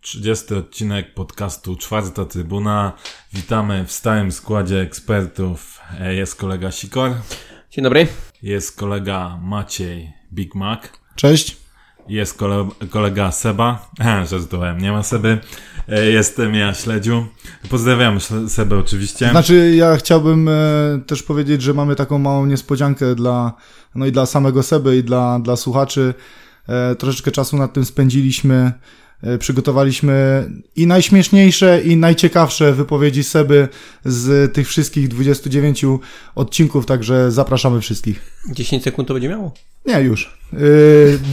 Trzydziesty odcinek podcastu Czwarta Trybuna. Witamy w stałym składzie ekspertów. E, Jest kolega Sikor, Dzień dobry. jest kolega Maciej Big Mac, Cześć. jest kole, kolega Seba, żartowałem, nie ma Seby, jestem ja Śledziu. Pozdrawiam Sebę oczywiście. Znaczy, ja chciałbym e, też powiedzieć, że mamy taką małą niespodziankę dla, no i dla samego Seby i dla, dla słuchaczy. E, troszeczkę czasu nad tym spędziliśmy. E, przygotowaliśmy i najśmieszniejsze, i najciekawsze wypowiedzi Seby z tych wszystkich 29 odcinków, także zapraszamy wszystkich. 10 sekund to będzie miało. Nie, już. Yy,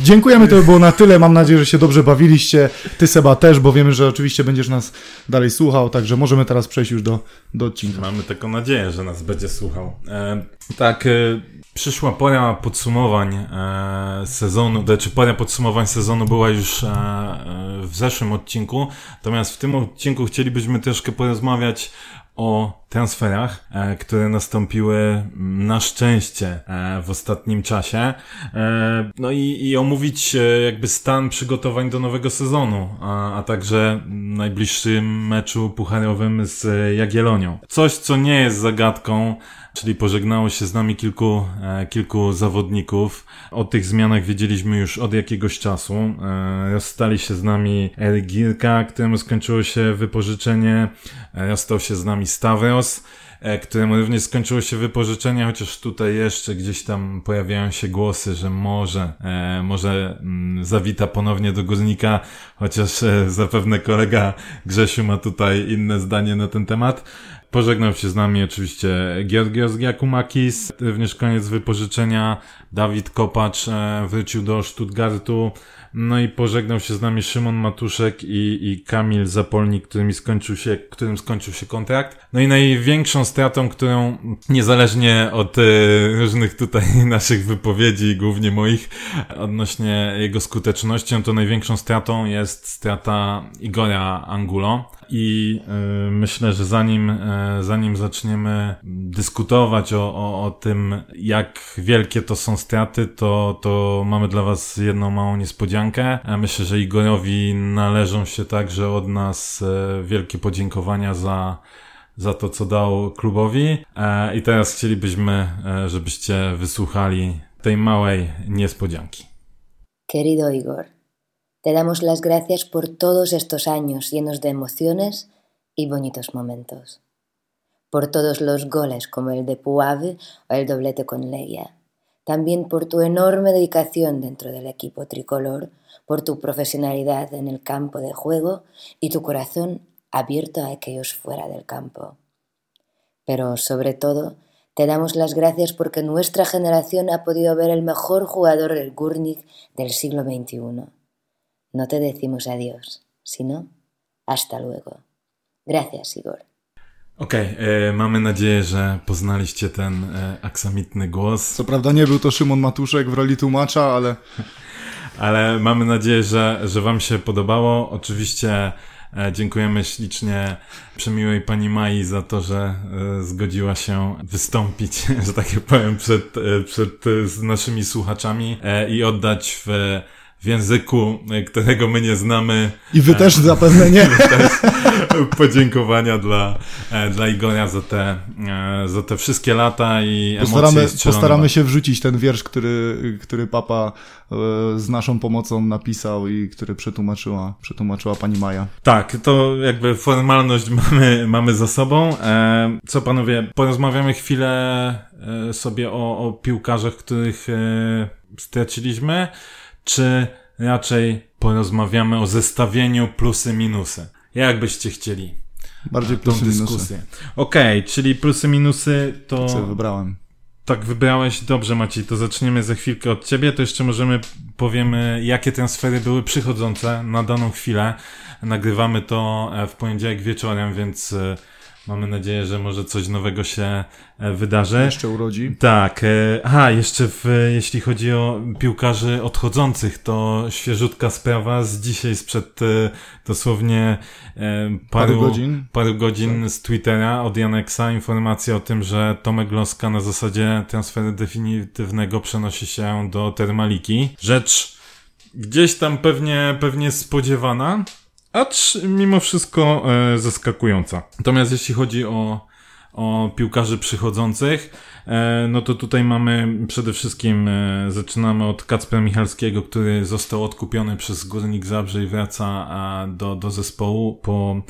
dziękujemy, to by było na tyle. Mam nadzieję, że się dobrze bawiliście. Ty, Seba, też, bo wiemy, że oczywiście będziesz nas dalej słuchał, także możemy teraz przejść już do, do odcinka. Mamy taką nadzieję, że nas będzie słuchał. E, tak, e, przyszła pora podsumowań e, sezonu, znaczy pora podsumowań sezonu była już e, e, w zeszłym odcinku, natomiast w tym odcinku chcielibyśmy troszkę porozmawiać o transferach, e, które nastąpiły na szczęście e, w ostatnim czasie. E, no i, i omówić jakby stan przygotowań do nowego sezonu, a, a także najbliższym meczu pucharowym z Jagiellonią. Coś, co nie jest zagadką, czyli pożegnało się z nami kilku, e, kilku zawodników. O tych zmianach wiedzieliśmy już od jakiegoś czasu. E, rozstali się z nami Gilka, któremu skończyło się wypożyczenie. E, rozstał się z nami Stavros, któremu również skończyło się wypożyczenie, chociaż tutaj jeszcze gdzieś tam pojawiają się głosy, że może, może mm, zawita ponownie do Górnika, chociaż zapewne kolega Grzesiu ma tutaj inne zdanie na ten temat. Pożegnał się z nami oczywiście Georgios Giakumakis, również koniec wypożyczenia. Dawid Kopacz e, wrócił do Stuttgartu. No i pożegnał się z nami Szymon Matuszek i, i Kamil Zapolnik, którym skończył się, którym skończył się kontrakt. No i największą stratą, którą niezależnie od e, różnych tutaj naszych wypowiedzi, głównie moich, odnośnie jego skuteczności, no to największą stratą jest strata Igora Angulo. I y, myślę, że zanim, y, zanim zaczniemy dyskutować o, o, o tym, jak wielkie to są straty, to, to mamy dla Was jedną małą niespodziankę. Ja myślę, że Igorowi należą się także od nas y, wielkie podziękowania za, za to, co dał klubowi. E, I teraz chcielibyśmy, e, żebyście wysłuchali tej małej niespodzianki. Querido Igor, te damos las gracias por todos estos años llenos de emociones y bonitos momentos. Por todos los goles como el de Puave o el doblete con Legia. También por tu enorme dedicación dentro del equipo tricolor, por tu profesionalidad en el campo de juego y tu corazón abierto a aquellos fuera del campo. Pero sobre todo, te damos las gracias porque nuestra generación ha podido ver el mejor jugador del Gurnik del siglo XXI. No te decimos adiós, sino hasta luego. Gracias, Igor. Okej, e, mamy nadzieję, że poznaliście ten e, aksamitny głos. Co prawda nie był to Szymon Matuszek w roli tłumacza, ale Ale mamy nadzieję, że, że Wam się podobało. Oczywiście e, dziękujemy ślicznie przemiłej pani Mai za to, że e, zgodziła się wystąpić, że tak powiem, przed, przed z naszymi słuchaczami i oddać w, w języku, e, którego my nie znamy. i wy też zapewne nie. też podziękowania dla, e, dla Igora za te, e, za te wszystkie lata i Postaramy, emocje postaramy się wrzucić ten wiersz, który, który papa e, z naszą pomocą napisał i który przetłumaczyła, przetłumaczyła pani Maja. Tak, to jakby formalność mamy, mamy za sobą. E, co panowie, porozmawiamy chwilę e, sobie o, o piłkarzach, których e, straciliśmy, czy raczej porozmawiamy o zestawieniu plusy minusy? Jak byście chcieli Bardziej tą plusy minusy. dyskusję? Okej, czyli plusy minusy to... Co wybrałem. Tak wybrałeś, dobrze Maciej, to zaczniemy za chwilkę od ciebie, to jeszcze możemy powiemy, jakie transfery były przychodzące na daną chwilę. Nagrywamy to e, w poniedziałek wieczorem, więc e, Mamy nadzieję, że może coś nowego się e, wydarzy. Jeszcze urodzi. Tak, e, aha, jeszcze w, jeśli chodzi o piłkarzy odchodzących, to świeżutka sprawa z dzisiaj, sprzed e, dosłownie paru, Paru godzin. paru godzin z Twittera od Janeksa informacja o tym, że Tomek Loska na zasadzie transferu definitywnego przenosi się do Termaliki. Rzecz gdzieś tam pewnie, pewnie spodziewana, acz mimo wszystko e, zaskakująca. Natomiast jeśli chodzi o, o piłkarzy przychodzących, e, no to tutaj mamy przede wszystkim, e, zaczynamy od Kacpra Michalskiego, który został odkupiony przez Górnik Zabrze i wraca a, do, do zespołu po,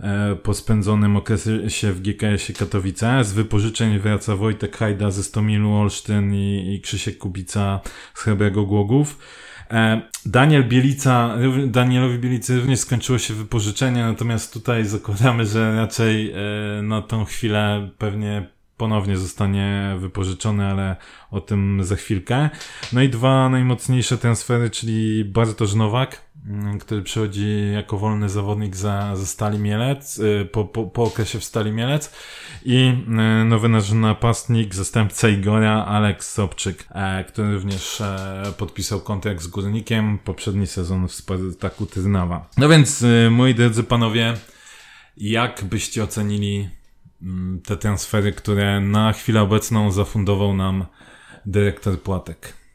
e, po spędzonym okresie w GKS-ie Katowice. Z wypożyczeń wraca Wojtek Hajda ze Stomilu Olsztyn i, i Krzysiek Kubica z Chrobrego Głogów. E, Daniel Bielica, Danielowi Bielicy również skończyło się wypożyczenie, natomiast tutaj zakładamy, że raczej e, na tą chwilę pewnie ponownie zostanie wypożyczony, ale o tym za chwilkę. No i dwa najmocniejsze transfery, czyli Bartosz Nowak, który przychodzi jako wolny zawodnik za, za Stali Mielec, y, po, po, po okresie w Stali Mielec i y, nowy nasz napastnik, zastępca Igora, Aleks Sobczyk, e, który również e, podpisał kontrakt z Górnikiem, poprzedni sezon w Spartaku Tyrnawa. No więc, y, moi drodzy panowie, jak byście ocenili mm, te transfery, które na chwilę obecną zafundował nam dyrektor Płatek?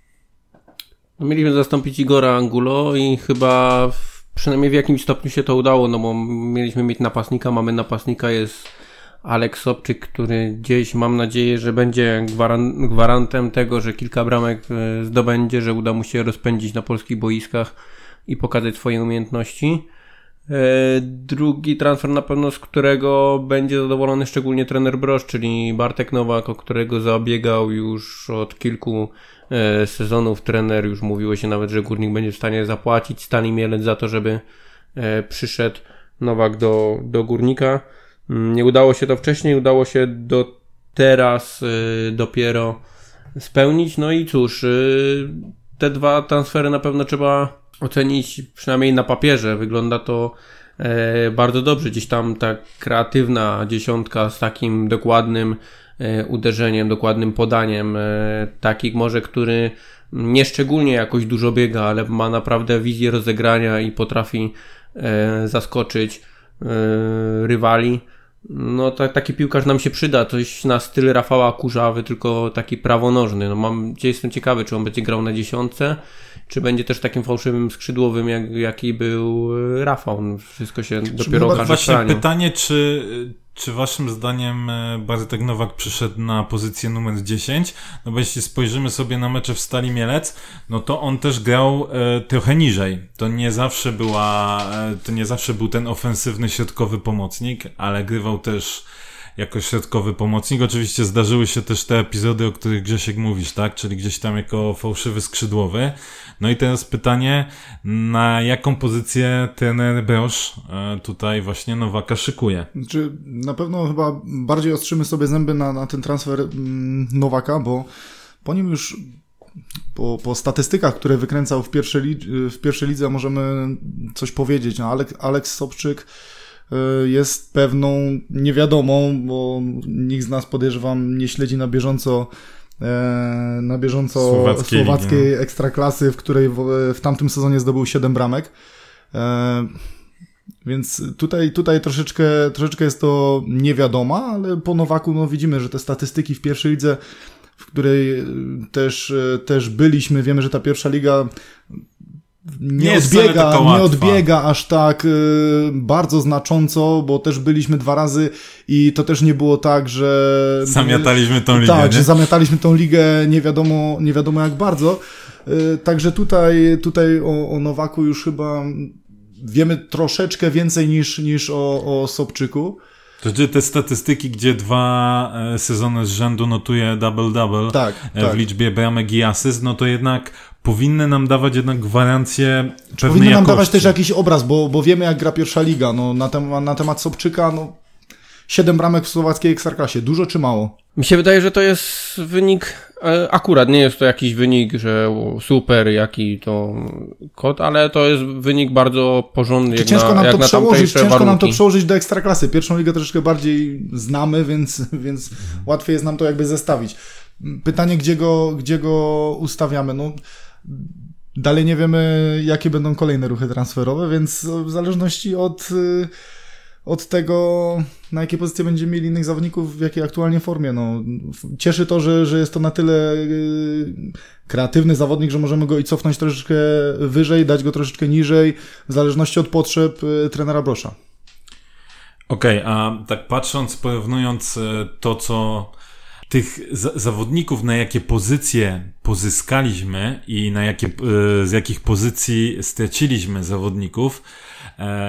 No, mieliśmy zastąpić Igora Angulo i chyba w, przynajmniej w jakimś stopniu się to udało, no bo mieliśmy mieć napastnika, mamy napastnika, jest Aleks Sobczyk, który gdzieś mam nadzieję, że będzie gwaran gwarantem tego, że kilka bramek e, zdobędzie, że uda mu się rozpędzić na polskich boiskach i pokazać swoje umiejętności. E, Drugi transfer na pewno, z którego będzie zadowolony szczególnie trener Brosz, czyli Bartek Nowak, o którego zabiegał już od kilku sezonów trener. Już mówiło się nawet, że Górnik będzie w stanie zapłacić Stali Mielec za to, żeby e, przyszedł Nowak do, do Górnika. Mm, Nie udało się to wcześniej, udało się do teraz e, dopiero spełnić. No i cóż, e, te dwa transfery na pewno trzeba ocenić przynajmniej na papierze. Wygląda to e, bardzo dobrze. Gdzieś tam ta kreatywna dziesiątka z takim dokładnym e, uderzeniem, dokładnym podaniem, e, taki może, który nie szczególnie jakoś dużo biega, ale ma naprawdę wizję rozegrania i potrafi e, zaskoczyć e, rywali. No ta, taki piłkarz nam się przyda, coś na styl Rafała Kurzawy, tylko taki prawonożny. No mam, jestem ciekawy, czy on będzie grał na dziesiątce, czy będzie też takim fałszywym skrzydłowym, jak, jaki był e, Rafał. No, Wszystko się dopiero chyba okaże Właśnie pytanie, czy, czy waszym zdaniem e, Bartek Nowak przyszedł na pozycję numer 10? No bo jeśli spojrzymy sobie na mecze w Stali Mielec, no to on też grał e, trochę niżej. To nie zawsze była, e, to nie zawsze był ten ofensywny środkowy pomocnik, ale grywał też jako środkowy pomocnik. Oczywiście zdarzyły się też te epizody, o których Grzesiek mówisz, tak? Czyli gdzieś tam jako fałszywy skrzydłowy. No i teraz pytanie, na jaką pozycję trener Brosz e, tutaj właśnie Nowaka szykuje? Znaczy, na pewno chyba bardziej ostrzymy sobie zęby na, na ten transfer mm, Nowaka, bo po nim już po, po statystykach, które wykręcał w pierwszej, w pierwszej lidze możemy coś powiedzieć. No, Alek, Aleks Sobczyk jest pewną niewiadomą, bo nikt z nas podejrzewam nie śledzi na bieżąco e, na bieżąco Słowackiej słowackiej, no. ekstraklasy, w której w, w tamtym sezonie zdobył 7 bramek. E, więc tutaj, tutaj troszeczkę, troszeczkę jest to niewiadoma, ale po Nowaku no, widzimy, że te statystyki w pierwszej lidze, w której y, też, y, też byliśmy, wiemy, że ta pierwsza liga nie, Nie odbiega, nie odbiega aż tak y, bardzo znacząco, bo też byliśmy dwa razy i to też nie było tak, że Zamiataliśmy tą ligę, tak, nie? że zamiataliśmy tą ligę nie wiadomo, nie wiadomo jak bardzo. Y, Także tutaj, tutaj o, o Nowaku już chyba wiemy troszeczkę więcej niż, niż o, o Sobczyku. To znaczy te statystyki, gdzie dwa e, sezony z rzędu notuje double-double Tak, e, tak. w liczbie bramek i asyst, no to jednak powinny nam dawać jednak gwarancję pewnej Powinny nam jakości. dawać też jakiś obraz, bo, bo wiemy jak gra pierwsza liga. No, na, temat, na temat Sobczyka, no, 7 bramek w słowackiej ekstraklasie. Dużo czy mało? Mi się wydaje, że to jest wynik e, akurat, nie jest to jakiś wynik, że super, jaki to kod, ale to jest wynik bardzo porządny, jak ciężko na, nam jak to na przełożyć, ciężko warunki. nam to przełożyć do ekstraklasy. Pierwszą ligę troszeczkę bardziej znamy, więc, więc łatwiej jest nam to jakby zestawić. Pytanie, gdzie go, gdzie go ustawiamy? No, dalej nie wiemy, jakie będą kolejne ruchy transferowe, więc w zależności od, y, od tego, na jakie pozycje będziemy mieli innych zawodników, w jakiej aktualnie formie. No, cieszy to, że, że jest to na tyle y, kreatywny zawodnik, że możemy go i cofnąć troszeczkę wyżej, dać go troszeczkę niżej, w zależności od potrzeb y, trenera Brosza. Okej, okay, a tak patrząc, porównując e, to, co tych za zawodników, na jakie pozycje pozyskaliśmy i na jakie, z jakich pozycji straciliśmy zawodników,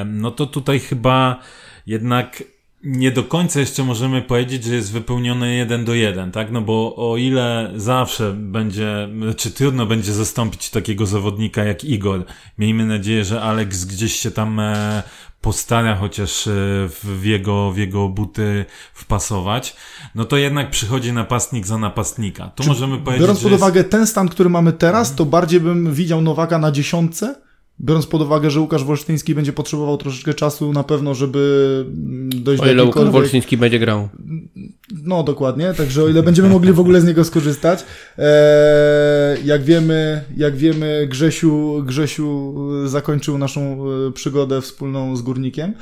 no to tutaj chyba jednak nie do końca jeszcze możemy powiedzieć, że jest wypełnione jeden do jeden, tak? No bo o ile zawsze będzie, czy trudno będzie zastąpić takiego zawodnika jak Igor, miejmy nadzieję, że Alex gdzieś się tam postara chociaż w jego, w jego buty wpasować, no to jednak przychodzi napastnik za napastnika. Tu Czy możemy powiedzieć, Biorąc pod jest... uwagę ten stan, który mamy teraz, to bardziej bym widział Nowaka na dziesiątce, biorąc pod uwagę, że Łukasz Wolsztyński będzie potrzebował troszeczkę czasu na pewno, żeby dojść o do ile Łukasz. Wolsztyński będzie grał. No, dokładnie, także o ile będziemy mogli w ogóle z niego skorzystać. Eee, jak wiemy, jak wiemy, Grzesiu, Grzesiu zakończył naszą e, przygodę wspólną z Górnikiem.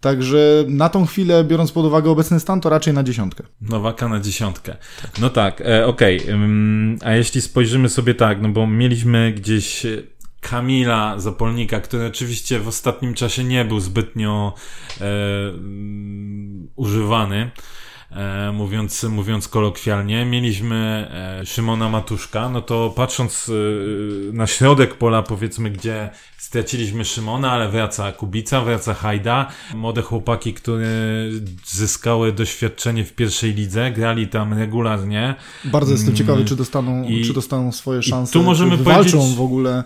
Także na tą chwilę, biorąc pod uwagę obecny stan, to raczej na dziesiątkę. Nowaka na dziesiątkę. No tak, e, okej. Okay. A jeśli spojrzymy sobie tak, no bo mieliśmy gdzieś Kamila Zapolnika, który oczywiście w ostatnim czasie nie był zbytnio e, używany. E, mówiąc, mówiąc kolokwialnie, mieliśmy e, Szymona Matuszka, no to patrząc e, na środek pola, powiedzmy, gdzie straciliśmy Szymona, ale wraca Kubica, wraca Hajda, młode chłopaki, które zyskały doświadczenie w pierwszej lidze, grali tam regularnie. Bardzo jestem ciekawy, czy dostaną, I, czy dostaną swoje szanse, tu możemy czy powiedzieć, w ogóle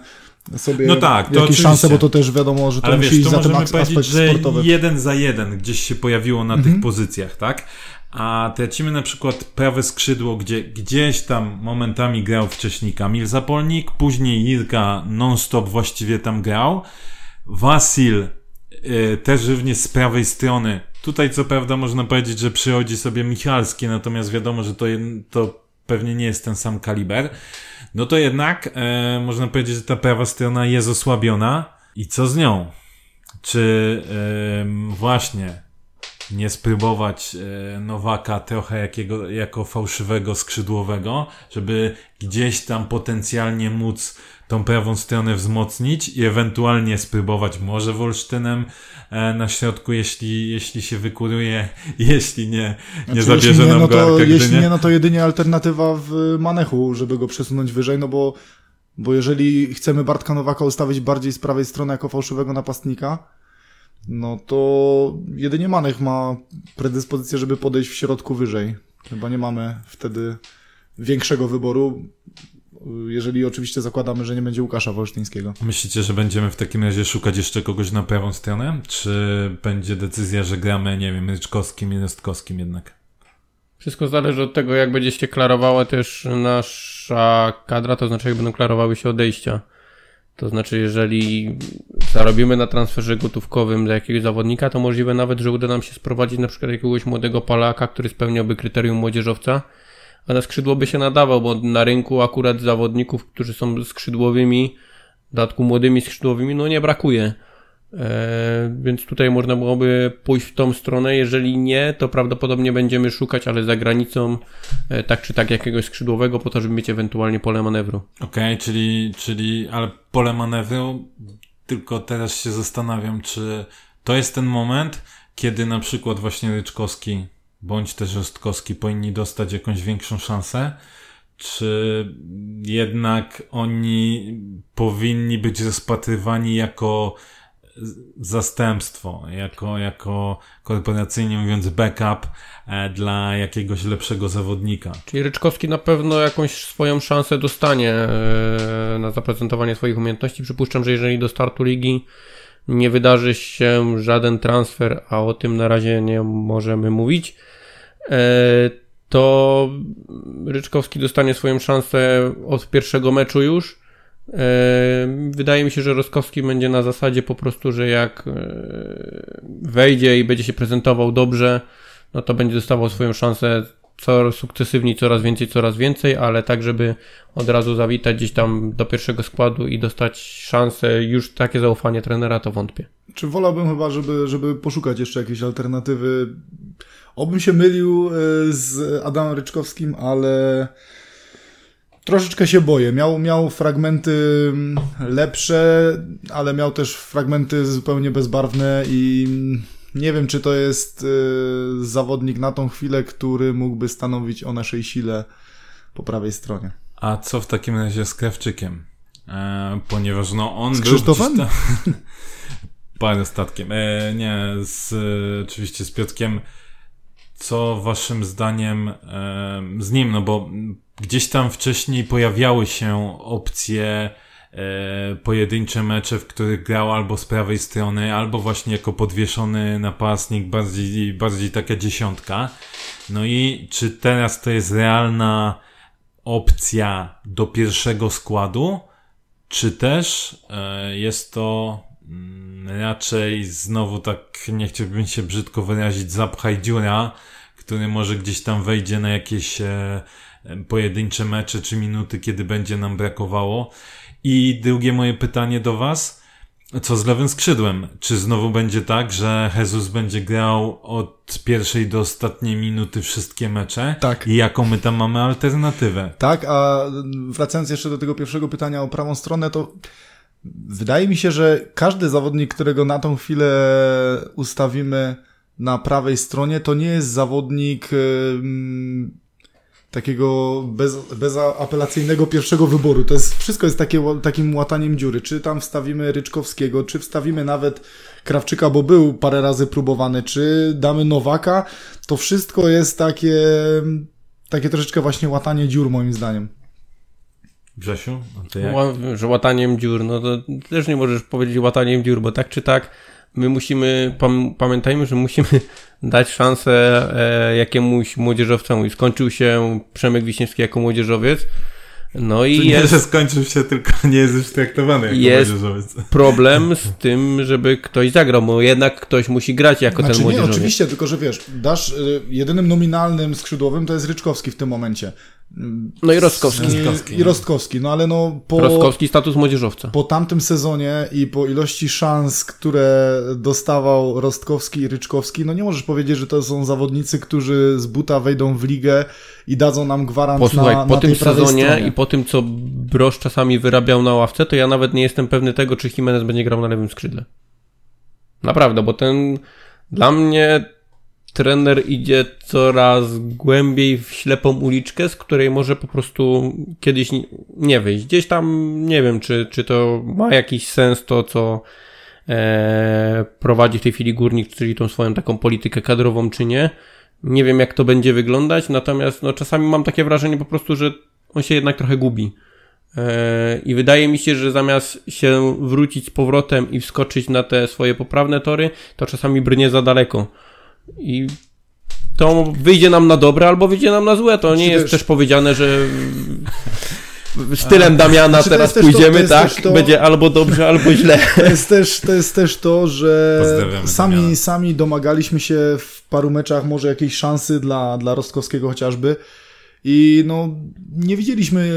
sobie no tak, to jakieś szanse, bo to też wiadomo, że to Ale musi wiesz, iść to za ten aspekt że sportowy. jeden za jeden gdzieś się pojawiło na Mhm. tych pozycjach, tak? A tracimy na przykład prawe skrzydło, gdzie gdzieś tam momentami grał wcześniej Kamil Zapolnik, później Jirka non-stop właściwie tam grał. Wasil y, też również z prawej strony. Tutaj co prawda można powiedzieć, że przychodzi sobie Michalski, natomiast wiadomo, że to, to pewnie nie jest ten sam kaliber. No to jednak e, można powiedzieć, że ta prawa strona jest osłabiona. I co z nią? Czy em, właśnie nie spróbować e, Nowaka trochę jakiego, jako fałszywego skrzydłowego, żeby gdzieś tam potencjalnie móc tą prawą stronę wzmocnić i ewentualnie spróbować może Wolsztynem e, na środku, jeśli, jeśli się wykuruje, jeśli nie, nie Znaczy, zabierze jeśli nie, nam no go to, Arka Jeśli nie, no to jedynie alternatywa w Manechu, żeby go przesunąć wyżej, no bo, bo jeżeli chcemy Bartka Nowaka ustawić bardziej z prawej strony jako fałszywego napastnika, no to jedynie Manech ma predyspozycję, żeby podejść w środku wyżej. Chyba nie mamy wtedy większego wyboru, jeżeli oczywiście zakładamy, że nie będzie Łukasza Wolsztyńskiego. Myślicie, że będziemy w takim razie szukać jeszcze kogoś na prawą stronę? Czy będzie decyzja, że gramy, nie wiem, Ryczkowskim i Rostkowskim jednak? Wszystko zależy od tego, jak będzie się klarowała też nasza kadra, to znaczy jak będą klarowały się odejścia. To znaczy, jeżeli zarobimy na transferze gotówkowym dla jakiegoś zawodnika, to możliwe nawet, że uda nam się sprowadzić na przykład jakiegoś młodego Polaka, który spełniałby kryterium młodzieżowca, a na skrzydło by się nadawał, bo na rynku akurat zawodników, którzy są skrzydłowymi, w dodatku młodymi skrzydłowymi, no nie brakuje. E, więc tutaj można byłoby pójść w tą stronę. Jeżeli nie, to prawdopodobnie będziemy szukać, ale za granicą, e, tak czy tak, jakiegoś skrzydłowego, po to, żeby mieć ewentualnie pole manewru. Okej, czyli, czyli, ale pole manewru, tylko teraz się zastanawiam, czy to jest ten moment, kiedy na przykład właśnie Ryczkowski bądź też Rostkowski powinni dostać jakąś większą szansę, czy jednak oni powinni być rozpatrywani jako zastępstwo, jako, jako korporacyjnie mówiąc backup e, dla jakiegoś lepszego zawodnika. Czyli Ryczkowski na pewno jakąś swoją szansę dostanie e, na zaprezentowanie swoich umiejętności. Przypuszczam, że jeżeli do startu ligi nie wydarzy się żaden transfer, a o tym na razie nie możemy mówić, e, to Ryczkowski dostanie swoją szansę od pierwszego meczu już. E, wydaje mi się, że Rostkowski będzie na zasadzie po prostu, że jak e, wejdzie i będzie się prezentował dobrze, no to będzie dostawał swoją szansę co sukcesywnie, coraz więcej, coraz więcej, ale tak, żeby od razu zawitać gdzieś tam do pierwszego składu i dostać szansę, już takie zaufanie trenera, to wątpię. Czy wolałbym chyba, żeby, żeby poszukać jeszcze jakiejś alternatywy. Obym się mylił e, z Adamem Ryczkowskim, ale troszeczkę się boję. Miał, miał fragmenty mm, lepsze, ale miał też fragmenty zupełnie bezbarwne i nie wiem, czy to jest y, zawodnik na tą chwilę, który mógłby stanowić o naszej sile po prawej stronie. A co w takim razie z Krawczykiem? E, ponieważ no on z był Krzysztofem? Tam... Parę statkiem. E, nie, z, oczywiście z Piotkiem. Co waszym zdaniem e, z nim? No bo gdzieś tam wcześniej pojawiały się opcje pojedyncze mecze, w których grał albo z prawej strony, albo właśnie jako podwieszony napastnik, bardziej, bardziej taka dziesiątka. No i czy teraz to jest realna opcja do pierwszego składu, czy też e, jest to mm, raczej znowu tak, nie chciałbym się brzydko wyrazić, zapchaj dziura, który może gdzieś tam wejdzie na jakieś e, pojedyncze mecze czy minuty, kiedy będzie nam brakowało. I drugie moje pytanie do Was. Co z lewym skrzydłem? Czy znowu będzie tak, że Jesus będzie grał od pierwszej do ostatniej minuty wszystkie mecze? Tak. I jaką my tam mamy alternatywę? Tak, a wracając jeszcze do tego pierwszego pytania o prawą stronę, to wydaje mi się, że każdy zawodnik, którego na tą chwilę ustawimy na prawej stronie, to nie jest zawodnik takiego bez, bezapelacyjnego pierwszego wyboru. To jest, wszystko jest takie, takim łataniem dziury. Czy tam wstawimy Ryczkowskiego, czy wstawimy nawet Krawczyka, bo był parę razy próbowany, czy damy Nowaka, to wszystko jest takie, takie troszeczkę właśnie łatanie dziur moim zdaniem. Grzesiu? Że łataniem dziur, no to też nie możesz powiedzieć łataniem dziur, bo tak czy tak my musimy, pamiętajmy, że musimy dać szansę e, jakiemuś młodzieżowcowi. Skończył się Przemek Wiśniewski jako młodzieżowiec. No i Czyli jest, nie, że skończył się, tylko nie jest już traktowany jako jest młodzieżowiec. problem z tym, żeby ktoś zagrał, bo jednak ktoś musi grać jako znaczy, ten młodzieżowiec. Nie, oczywiście, tylko że wiesz, dasz y, jedynym nominalnym skrzydłowym to jest Ryczkowski w tym momencie. No i Rostkowski. I, I Rostkowski, no ale no po... Rostkowski status młodzieżowca. Po tamtym sezonie i po ilości szans, które dostawał Rostkowski i Ryczkowski, no nie możesz powiedzieć, że to są zawodnicy, którzy z buta wejdą w ligę i dadzą nam gwarant Posłuchaj, na, po na tym tej sezonie stronie. i po tym, co Brosz czasami wyrabiał na ławce, to ja nawet nie jestem pewny tego, czy Jimenez będzie grał na lewym skrzydle. Naprawdę, bo ten dla mnie trener idzie coraz głębiej w ślepą uliczkę, z której może po prostu kiedyś nie wyjść. Gdzieś tam nie wiem, czy, czy to ma jakiś sens to, co e, prowadzi w tej chwili górnik, czyli tą swoją taką politykę kadrową, czy nie. Nie wiem, jak to będzie wyglądać, natomiast no, czasami mam takie wrażenie po prostu, że on się jednak trochę gubi. E, I wydaje mi się, że zamiast się wrócić z powrotem i wskoczyć na te swoje poprawne tory, to czasami brnie za daleko. I to wyjdzie nam na dobre albo wyjdzie nam na złe. To nie Czy jest też- też powiedziane, że stylem Damiana Czy to teraz to- pójdziemy, to jest tak? to- Będzie albo dobrze, albo źle. To jest też to, jest też to że Pozdrawiamy sami, Damiana. sami domagaliśmy się w paru meczach może jakiejś szansy dla, dla Rostkowskiego chociażby i no nie widzieliśmy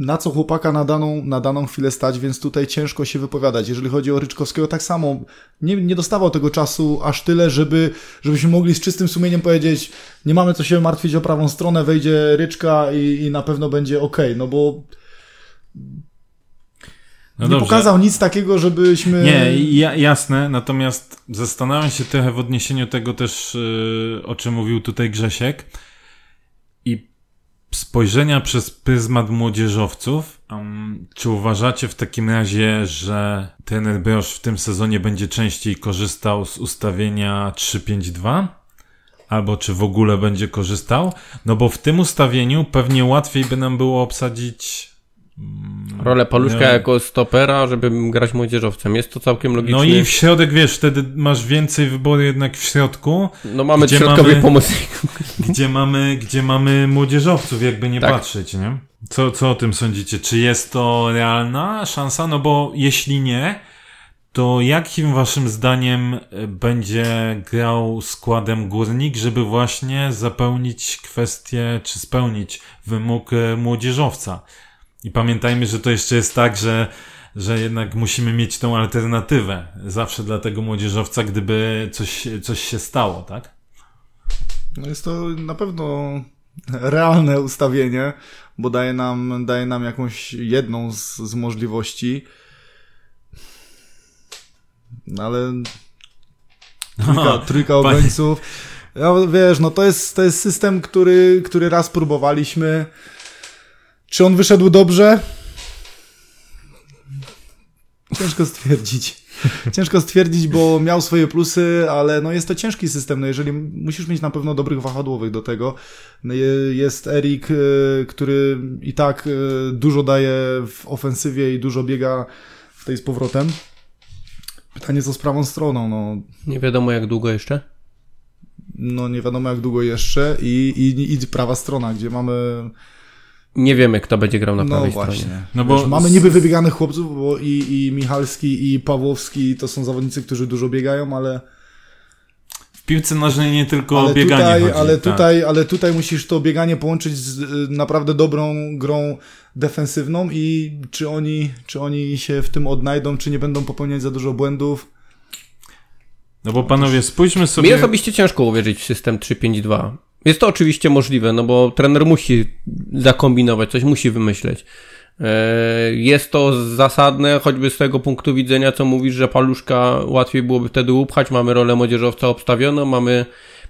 na co chłopaka na daną, na daną chwilę stać, więc tutaj ciężko się wypowiadać. Jeżeli chodzi o Ryczkowskiego, tak samo. Nie, nie dostawał tego czasu aż tyle, żeby, żebyśmy mogli z czystym sumieniem powiedzieć, nie mamy co się martwić o prawą stronę, wejdzie Ryczka i, i na pewno będzie ok, no bo No nie pokazał nic takiego, żebyśmy... Nie, ja, jasne, natomiast zastanawiam się trochę w odniesieniu tego też, yy, o czym mówił tutaj Grzesiek spojrzenia przez pryzmat młodzieżowców. Um, czy uważacie w takim razie, że trener Brosz w tym sezonie będzie częściej korzystał z ustawienia 3-5-2? Albo czy w ogóle będzie korzystał? No bo w tym ustawieniu pewnie łatwiej by nam było obsadzić Rolę Paluszka No. jako stopera, żeby grać młodzieżowcem. Jest to całkiem logiczne. No i w środek, wiesz, wtedy masz więcej wyboru jednak w środku, No mamy Gdzie środkowych mamy- pomocników. gdzie mamy, gdzie mamy młodzieżowców, jakby nie Tak. patrzeć, nie? Co, co o tym sądzicie? Czy jest to realna szansa? No bo jeśli nie, to jakim waszym zdaniem e, będzie grał składem górnik, żeby właśnie zapełnić kwestię, czy spełnić wymóg e, młodzieżowca? I pamiętajmy, że to jeszcze jest tak, że, że jednak musimy mieć tą alternatywę zawsze dla tego młodzieżowca, gdyby coś, coś się stało, tak? No jest to na pewno realne ustawienie, bo daje nam, daje nam jakąś jedną z, z możliwości. No ale trójka, trójka panie- obrońców. Ja, wiesz, no to jest, to jest system, który, który raz próbowaliśmy. Czy on wyszedł dobrze? Ciężko stwierdzić. Ciężko stwierdzić, bo miał swoje plusy, ale no jest to ciężki system. No jeżeli musisz mieć na pewno dobrych wahadłowych do tego. No je- Jest Erik, y, który i tak y, dużo daje w ofensywie i dużo biega w tej z powrotem. Pytanie co z prawą stroną, no, Nie wiadomo jak długo jeszcze. no nie wiadomo jak długo jeszcze i, i, i prawa strona, gdzie mamy Nie wiemy, kto będzie grał na no prawej właśnie. stronie. No Wiesz, bo mamy niby wybieganych chłopców, bo i, i Michalski, i Pawłowski to są zawodnicy, którzy dużo biegają, ale, w piłce nożnej nie tylko ale, bieganie tutaj, chodzi. ale, tak. tutaj, ale tutaj musisz to bieganie połączyć z y, naprawdę dobrą grą defensywną i czy oni, czy oni się w tym odnajdą, czy nie będą popełniać za dużo błędów. No bo panowie, spójrzmy Mi sobie... osobiście ciężko uwierzyć w system 3-5-2. Jest to oczywiście możliwe, no bo trener musi zakombinować, coś musi wymyśleć. E, Jest to zasadne, choćby z tego punktu widzenia, co mówisz, że paluszka łatwiej byłoby wtedy upchać. Mamy rolę młodzieżowca obstawioną, mamy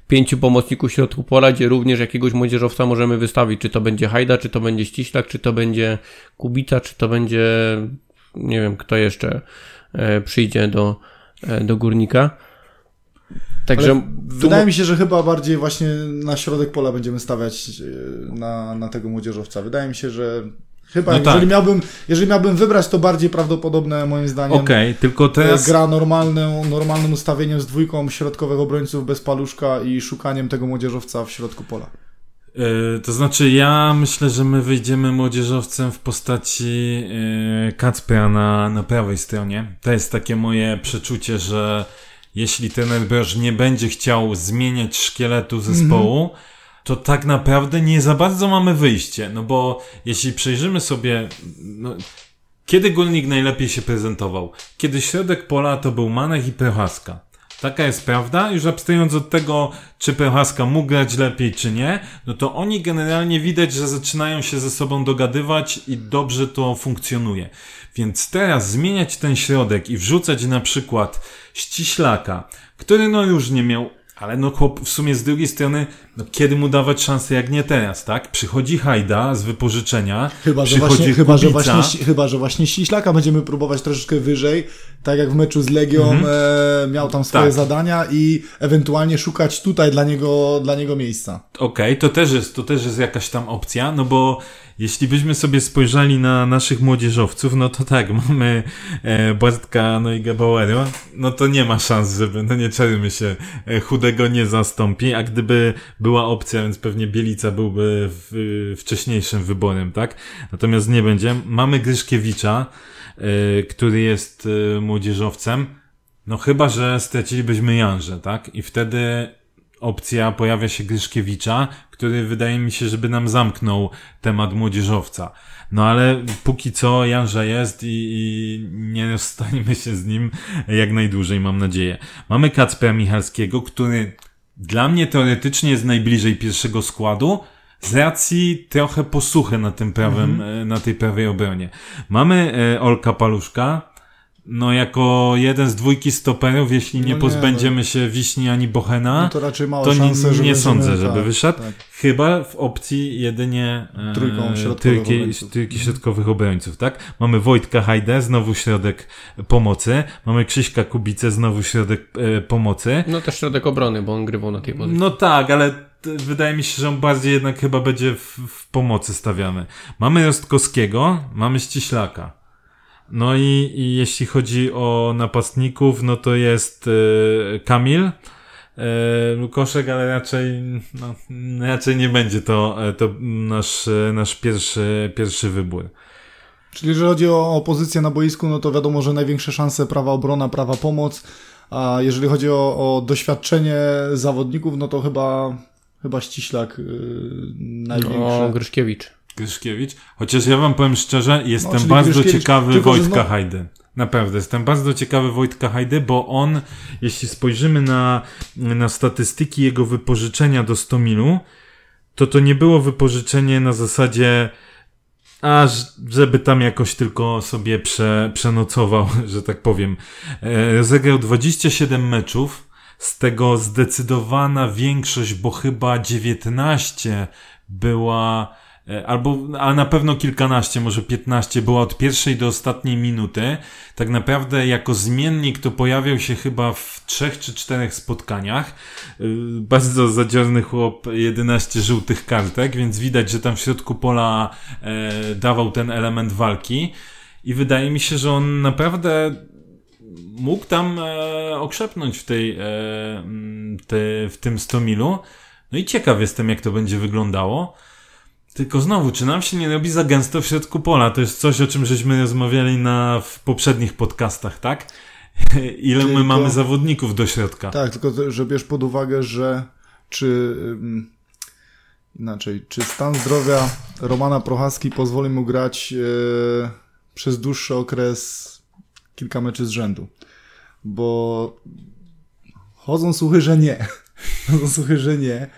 pięciu pomocników środku pola, gdzie również jakiegoś młodzieżowca możemy wystawić. Czy to będzie Hajda, czy to będzie Ściślak, czy to będzie Kubica, czy to będzie, nie wiem, kto jeszcze e, przyjdzie do, e, do górnika. Także Wydaje mi się, że chyba bardziej właśnie na środek pola będziemy stawiać y, na, na tego młodzieżowca. Wydaje mi się, że chyba No jeżeli, tak. miałbym, jeżeli miałbym wybrać, to bardziej prawdopodobne moim zdaniem Okej, tylko To teraz... jest gra normalną, normalnym ustawieniem z dwójką środkowych obrońców bez paluszka i szukaniem tego młodzieżowca w środku pola. Yy, to znaczy, ja myślę, że my wyjdziemy młodzieżowcem w postaci yy, Kacpra na, na prawej stronie. To jest takie moje przeczucie, że jeśli trener nie będzie chciał zmieniać szkieletu zespołu, to tak naprawdę nie za bardzo mamy wyjście. No bo jeśli przejrzymy sobie, no, kiedy Górnik najlepiej się prezentował? Kiedy środek pola to był Manech i Prochaska. Taka jest prawda, już abstrahując od tego, czy Prochaska mógł grać lepiej, czy nie, no to oni generalnie widać, że zaczynają się ze sobą dogadywać i dobrze to funkcjonuje. Więc teraz zmieniać ten środek i wrzucać na przykład ściślaka, który no już nie miał, ale no chłop w sumie z drugiej strony, no kiedy mu dawać szansę jak nie teraz, tak? Przychodzi Hajda z wypożyczenia, Chyba, że właśnie, chyba, że właśnie, chyba, że właśnie Ściślaka będziemy próbować troszeczkę wyżej, tak jak w meczu z Legią e, miał tam swoje Tak. zadania i ewentualnie szukać tutaj dla niego, dla niego miejsca. Okej, to też jest, to też jest jakaś tam opcja, no bo jeśli byśmy sobie spojrzeli na naszych młodzieżowców, no to tak, mamy e, Bartka no i Gabauero, no to nie ma szans, żeby, no nie czarujmy się, e, chudego nie zastąpi, a gdyby była opcja, więc pewnie Bielica byłby w, wcześniejszym wyborem, tak? Natomiast nie będzie. Mamy Gryszkiewicza, e, który jest e, młodzieżowcem, no chyba, że stracilibyśmy Janże, tak? I wtedy opcja pojawia się Gryszkiewicza, który wydaje mi się, żeby nam zamknął temat młodzieżowca. No ale póki co Janża jest i, i nie rozstaniemy się z nim jak najdłużej, mam nadzieję. Mamy Kacpera Michalskiego, który dla mnie teoretycznie jest najbliżej pierwszego składu, z racji trochę posłuchy na tym prawym, e, na tej prawej obronie. Mamy e, Olka Paluszka, no jako jeden z dwójki stoperów, jeśli nie No nie, pozbędziemy się Wiśni ani Bochena, No to raczej małe to nie, szanse, nie będziemy- sądzę, żeby tak, wyszedł. tak. Chyba w opcji jedynie e, Trójką środkowych trójki, obrońców. trójki środkowych obrońców, tak? Mamy Wojtka Hajdę, znowu środek pomocy. Mamy Krzyśka Kubicę, znowu środek e, pomocy. No też środek obrony, bo on grywał na tej pozycji. No tak, ale wydaje mi się, że on bardziej jednak chyba będzie w, w pomocy stawiany. Mamy Rostkowskiego, mamy Ściślaka. No i, i jeśli chodzi o napastników, no to jest y, Kamil, y, Lukoszek, ale raczej, no, raczej nie będzie to, to nasz, nasz pierwszy, pierwszy wybór. Czyli jeżeli chodzi o, o pozycję na boisku, no to wiadomo, że największe szanse prawa obrona, prawa pomoc, a jeżeli chodzi o, o doświadczenie zawodników, no to chyba, chyba ściślak yy, największy. No, Gryszkiewicz. Gryszkiewicz. Chociaż ja wam powiem szczerze, jestem no, bardzo ciekawy Wojtka. Hajdy. Naprawdę, jestem bardzo ciekawy Wojtka Hajdy, bo on, jeśli spojrzymy na, na statystyki jego wypożyczenia do 100 milu, to to nie było wypożyczenie na zasadzie a żeby tam jakoś tylko sobie prze, przenocował, że tak powiem. E, rozegrał 27 meczów, z tego zdecydowana większość, bo chyba 19 była albo, a na pewno kilkanaście, może piętnaście, była od pierwszej do ostatniej minuty. Tak naprawdę jako zmiennik to pojawiał się chyba w trzech czy czterech spotkaniach. E, bardzo zadziorny chłop, 11 żółtych kartek, więc widać, że tam w środku pola e, dawał ten element walki. I wydaje mi się, że on naprawdę mógł tam e, okrzepnąć w tej, e, te, w tym stomilu. No i ciekaw jestem, jak to będzie wyglądało. Tylko znowu, czy nam się nie robi za gęsto w środku pola? To jest coś, o czym żeśmy rozmawiali na, w poprzednich podcastach, tak? Ile tylko, my mamy zawodników do środka? Tak, tylko że bierz pod uwagę, że czy inaczej, czy stan zdrowia Romana Prochaski pozwoli mu grać e, przez dłuższy okres kilka meczy z rzędu? Bo chodzą słuchy, że nie. chodzą słuchy, że nie.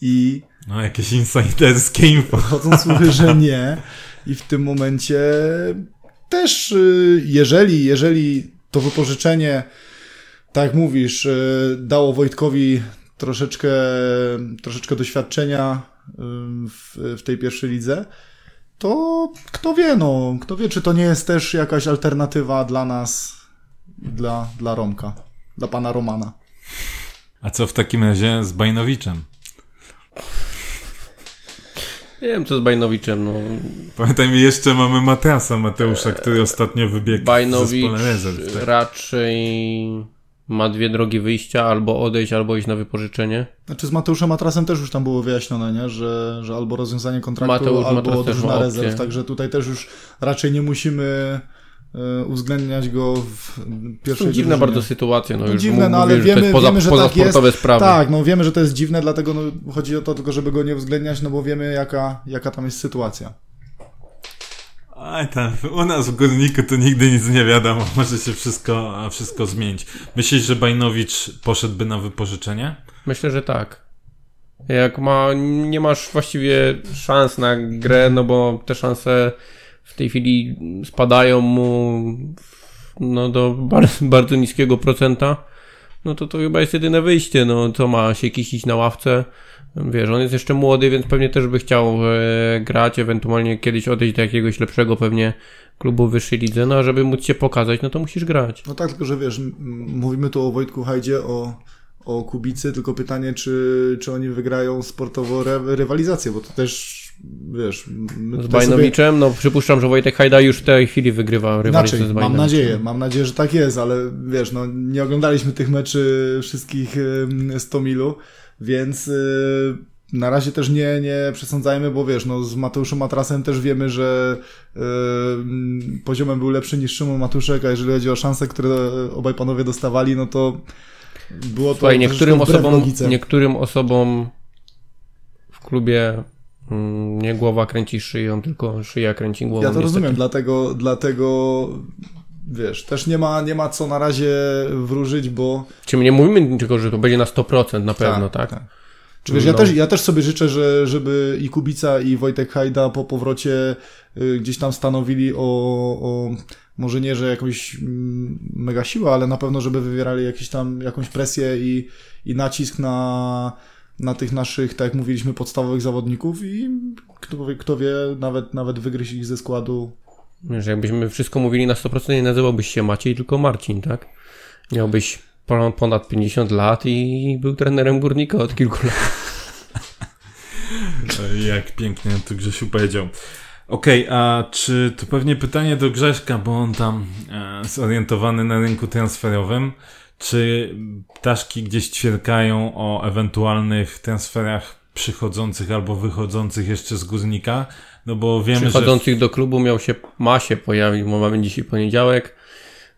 I no, jakieś insiderskie info. Chodzą słuchy, że nie. I w tym momencie też, y, jeżeli, jeżeli to wypożyczenie, tak jak mówisz, y, dało Wojtkowi troszeczkę, troszeczkę doświadczenia y, w, w tej pierwszej lidze, to kto wie, no, kto wie, czy to nie jest też jakaś alternatywa dla nas, dla, dla Romka, dla pana Romana. A co w takim razie z Bajnowiczem? Nie wiem, co z Bajnowiczem, no. Pamiętaj, jeszcze mamy Mateusa Mateusza, który ostatnio wybiegł Bajnowicz w tak? raczej ma dwie drogi wyjścia, albo odejść, albo iść na wypożyczenie. Znaczy z Mateuszem Matrasem też już tam było wyjaśnione, nie? Że, że albo rozwiązanie kontraktu, Mateusz albo drużyna rezerw, także tutaj też już raczej nie musimy uwzględniać go w pierwszej To dziwna bardzo sytuacja, no, już dziwne, no ale mówię, wiemy, że poza, wiemy, że tak jest. Sprawy. Tak, no wiemy, że to jest dziwne, dlatego no, chodzi o to tylko, żeby go nie uwzględniać, no bo wiemy jaka, jaka tam jest sytuacja. Aj tam, u nas w Górniku to nigdy nic nie wiadomo, może się wszystko, wszystko zmienić. Myślisz, że Bajnowicz poszedłby na wypożyczenie? Myślę, że tak. Jak ma, nie masz właściwie szans na grę, no bo te szanse w tej chwili spadają mu no, do bardzo, bardzo niskiego procenta, no to to chyba jest jedyne wyjście. No, co ma się kisić na ławce? Wiesz, on jest jeszcze młody, więc pewnie też by chciał e, grać, ewentualnie kiedyś odejść do jakiegoś lepszego pewnie klubu wyższej lidze, no a żeby móc się pokazać, no to musisz grać. No tak, tylko że wiesz, mówimy tu o Wojtku Hajdzie, o, o Kubicy, tylko pytanie, czy, czy oni wygrają sportowo rywalizację, bo to też wiesz... Z Bajnowiczem? Sobie... No przypuszczam, że Wojtek Hajda już w tej chwili wygrywa rywalizację z Bajnowiczem. Mam nadzieję, mam nadzieję, że tak jest, ale wiesz, no nie oglądaliśmy tych meczy wszystkich 100 milu, więc y, na razie też nie, nie przesądzajmy, bo wiesz, no z Mateuszem Matrasem też wiemy, że poziomem był lepszy niż Szymon Matuszek, a jeżeli chodzi o szanse, które obaj panowie dostawali, no to było to Słuchaj, niektórym osobom, niektórym osobom w klubie nie głowa kręci szyją, tylko szyja kręci głową. Ja to niestety. rozumiem, dlatego, dlatego wiesz, też nie ma, nie ma co na razie wróżyć, bo... Czy my nie mówimy tylko, że to będzie na 100% na pewno, tak? tak? tak. Czy wiesz, no. ja, też, ja też sobie życzę, że, żeby i Kubica, i Wojtek Hajda po powrocie y, gdzieś tam stanowili o, o może nie, że jakąś mm, mega siłę, ale na pewno, żeby wywierali jakieś tam, jakąś presję i, i nacisk na, na tych naszych, tak jak mówiliśmy, podstawowych zawodników i kto, kto wie, nawet, nawet wygryźć ich ze składu. Wiesz, jakbyśmy wszystko mówili na 100%, nie nazywałbyś się Maciej, tylko Marcin, tak? Miałbyś ponad 50 lat i był trenerem górnika od kilku lat. Jak pięknie tu Grzesiu powiedział. Okej, okay, a czy to pewnie pytanie do Grześka, bo on tam e, zorientowany na rynku transferowym. Czy ptaszki gdzieś ćwierkają o ewentualnych transferach przychodzących albo wychodzących jeszcze z górnika? No bo wiemy, Przychodzących że... do klubu miał się, ma się pojawić, bo mamy dzisiaj poniedziałek.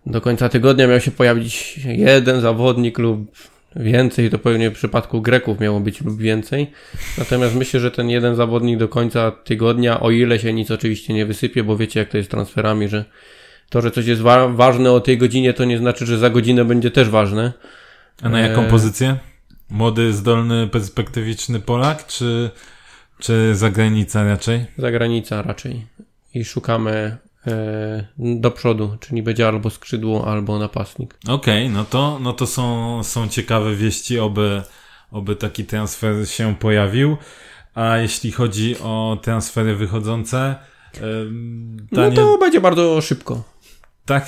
Do końca tygodnia miał się pojawić jeden zawodnik lub więcej, to pewnie w przypadku Greków miało być lub więcej. Natomiast myślę, że ten jeden zawodnik do końca tygodnia, o ile się nic oczywiście nie wysypie, bo wiecie jak to jest z transferami, że to, że coś jest wa ważne o tej godzinie, to nie znaczy, że za godzinę będzie też ważne. A na jaką e... pozycję? Młody, zdolny, perspektywiczny Polak, czy, czy zagranica raczej? Zagranica raczej. I szukamy do przodu, czyli będzie albo skrzydło, albo napastnik. Okej, okay, no to, no to są, są ciekawe wieści, oby, oby taki transfer się pojawił. A jeśli chodzi o transfery wychodzące, Daniel... No to będzie bardzo szybko. Tak.